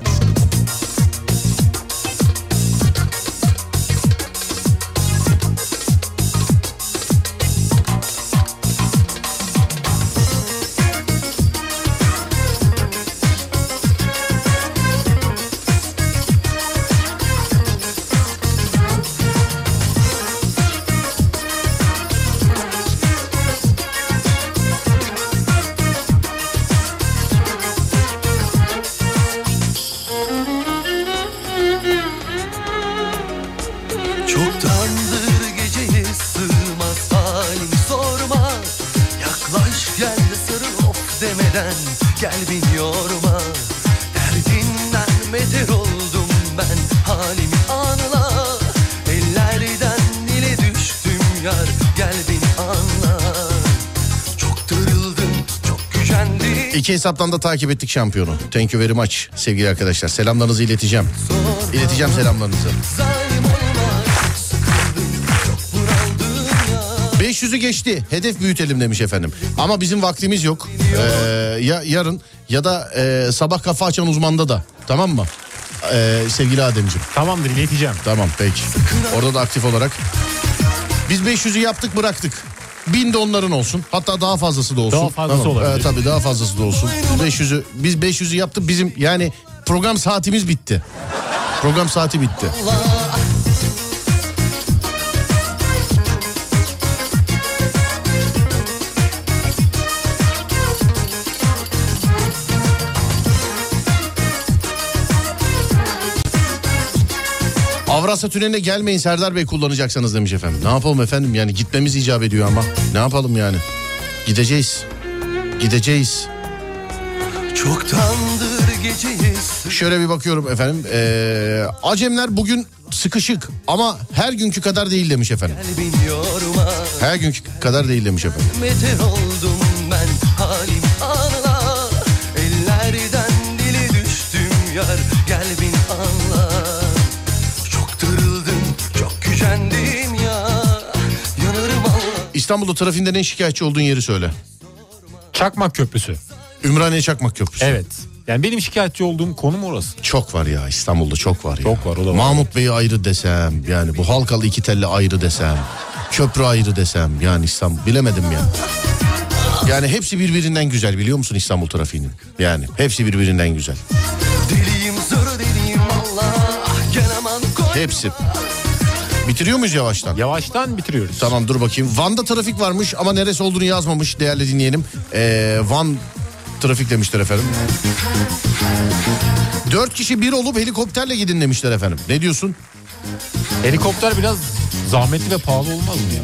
S2: İki hesaptan da takip ettik şampiyonu. Thank you very much sevgili arkadaşlar. Selamlarınızı ileteceğim. İleteceğim selamlarınızı.
S9: Zalim olma çok sıkıldım çok bunaldım ya
S2: 500'ü geçti. Hedef büyütelim demiş efendim. Ama bizim vaktimiz yok. Ee, ya yarın ya da e, sabah kafa açan uzmanda da. Tamam mı? Ee, sevgili Ademciğim.
S3: Tamamdır ileteceğim.
S2: Tamam peki. Orada da aktif olarak. Biz 500'ü yaptık bıraktık. Bin de onların olsun. Hatta daha fazlası da olsun.
S3: Daha fazlası olabilir.
S2: Ee, tabii daha fazlası da olsun. 500'ü biz 500'ü yaptık. Bizim yani program saatimiz bitti. Program saati bitti. Avrasya Tüneli'ne gelmeyin Serdar Bey kullanacaksanız demiş efendim. Ne yapalım efendim yani gitmemiz icap ediyor ama. Ne yapalım yani? Gideceğiz. Gideceğiz.
S9: Çoktandır geceye
S2: Şöyle bir bakıyorum efendim. Ee, Acemler bugün sıkışık ama her günkü kadar değil demiş efendim. Her günkü kadar değil demiş efendim.
S9: Meter oldum ben halim anla Ellerden dile düştüm yar
S2: İstanbul'da trafiğinden en şikayetçi olduğun yeri söyle.
S3: Çakmak Köprüsü.
S2: Ümraniye Çakmak Köprüsü.
S3: Evet. Yani benim şikayetçi olduğum konum orası.
S2: Çok var ya İstanbul'da çok var ya.
S3: Çok var, o da var.
S2: Mahmut Bey'i ayrı desem yani bu Halkalı iki telli ayrı desem. Köprü ayrı desem yani İstanbul bilemedim ya. Yani hepsi birbirinden güzel biliyor musun İstanbul trafiğinin? Yani hepsi birbirinden güzel.
S9: Deliyim zır deliyim Allah Gel aman koy
S2: Hepsi. Bitiriyor muyuz yavaştan?
S3: Yavaştan bitiriyoruz.
S2: Tamam dur bakayım. Van'da trafik varmış ama neresi olduğunu yazmamış değerli dinleyenim. Ee, Van trafik demişler efendim. Dört kişi bir olup helikopterle gidin demişler efendim. Ne diyorsun?
S3: Helikopter biraz zahmetli ve pahalı olmaz mı ya?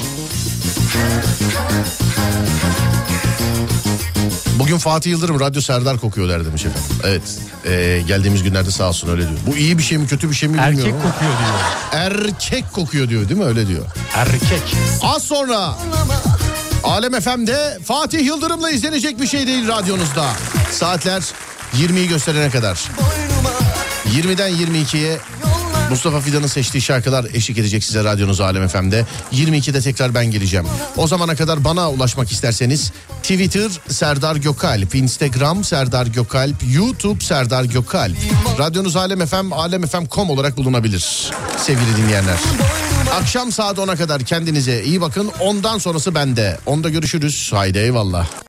S2: Bugün Fatih Yıldırım Radyo Serdar kokuyorlar demiş efendim. Evet ee, geldiğimiz günlerde sağ olsun öyle diyor. Bu iyi bir şey mi kötü bir şey mi
S3: Erkek
S2: bilmiyorum.
S3: kokuyor diyor.
S2: Erkek kokuyor diyor değil mi öyle diyor.
S3: Erkek.
S2: Az sonra Alem FM'de Fatih Yıldırım'la izlenecek bir şey değil radyonuzda. Saatler 20'yi gösterene kadar.
S9: boynuma
S2: 20'den 22'ye Mustafa Fidan'ın seçtiği şarkılar eşlik edecek size radyonuz Alem FM'de. 22'de tekrar ben geleceğim. O zamana kadar bana ulaşmak isterseniz Twitter Serdar Gökalp, Instagram Serdar Gökalp, YouTube Serdar Gökalp. Radyonuz Alem FM, alemfm.com olarak bulunabilir sevgili dinleyenler. Akşam saat 10'a kadar kendinize iyi bakın. Ondan sonrası bende. Onda görüşürüz. Haydi eyvallah.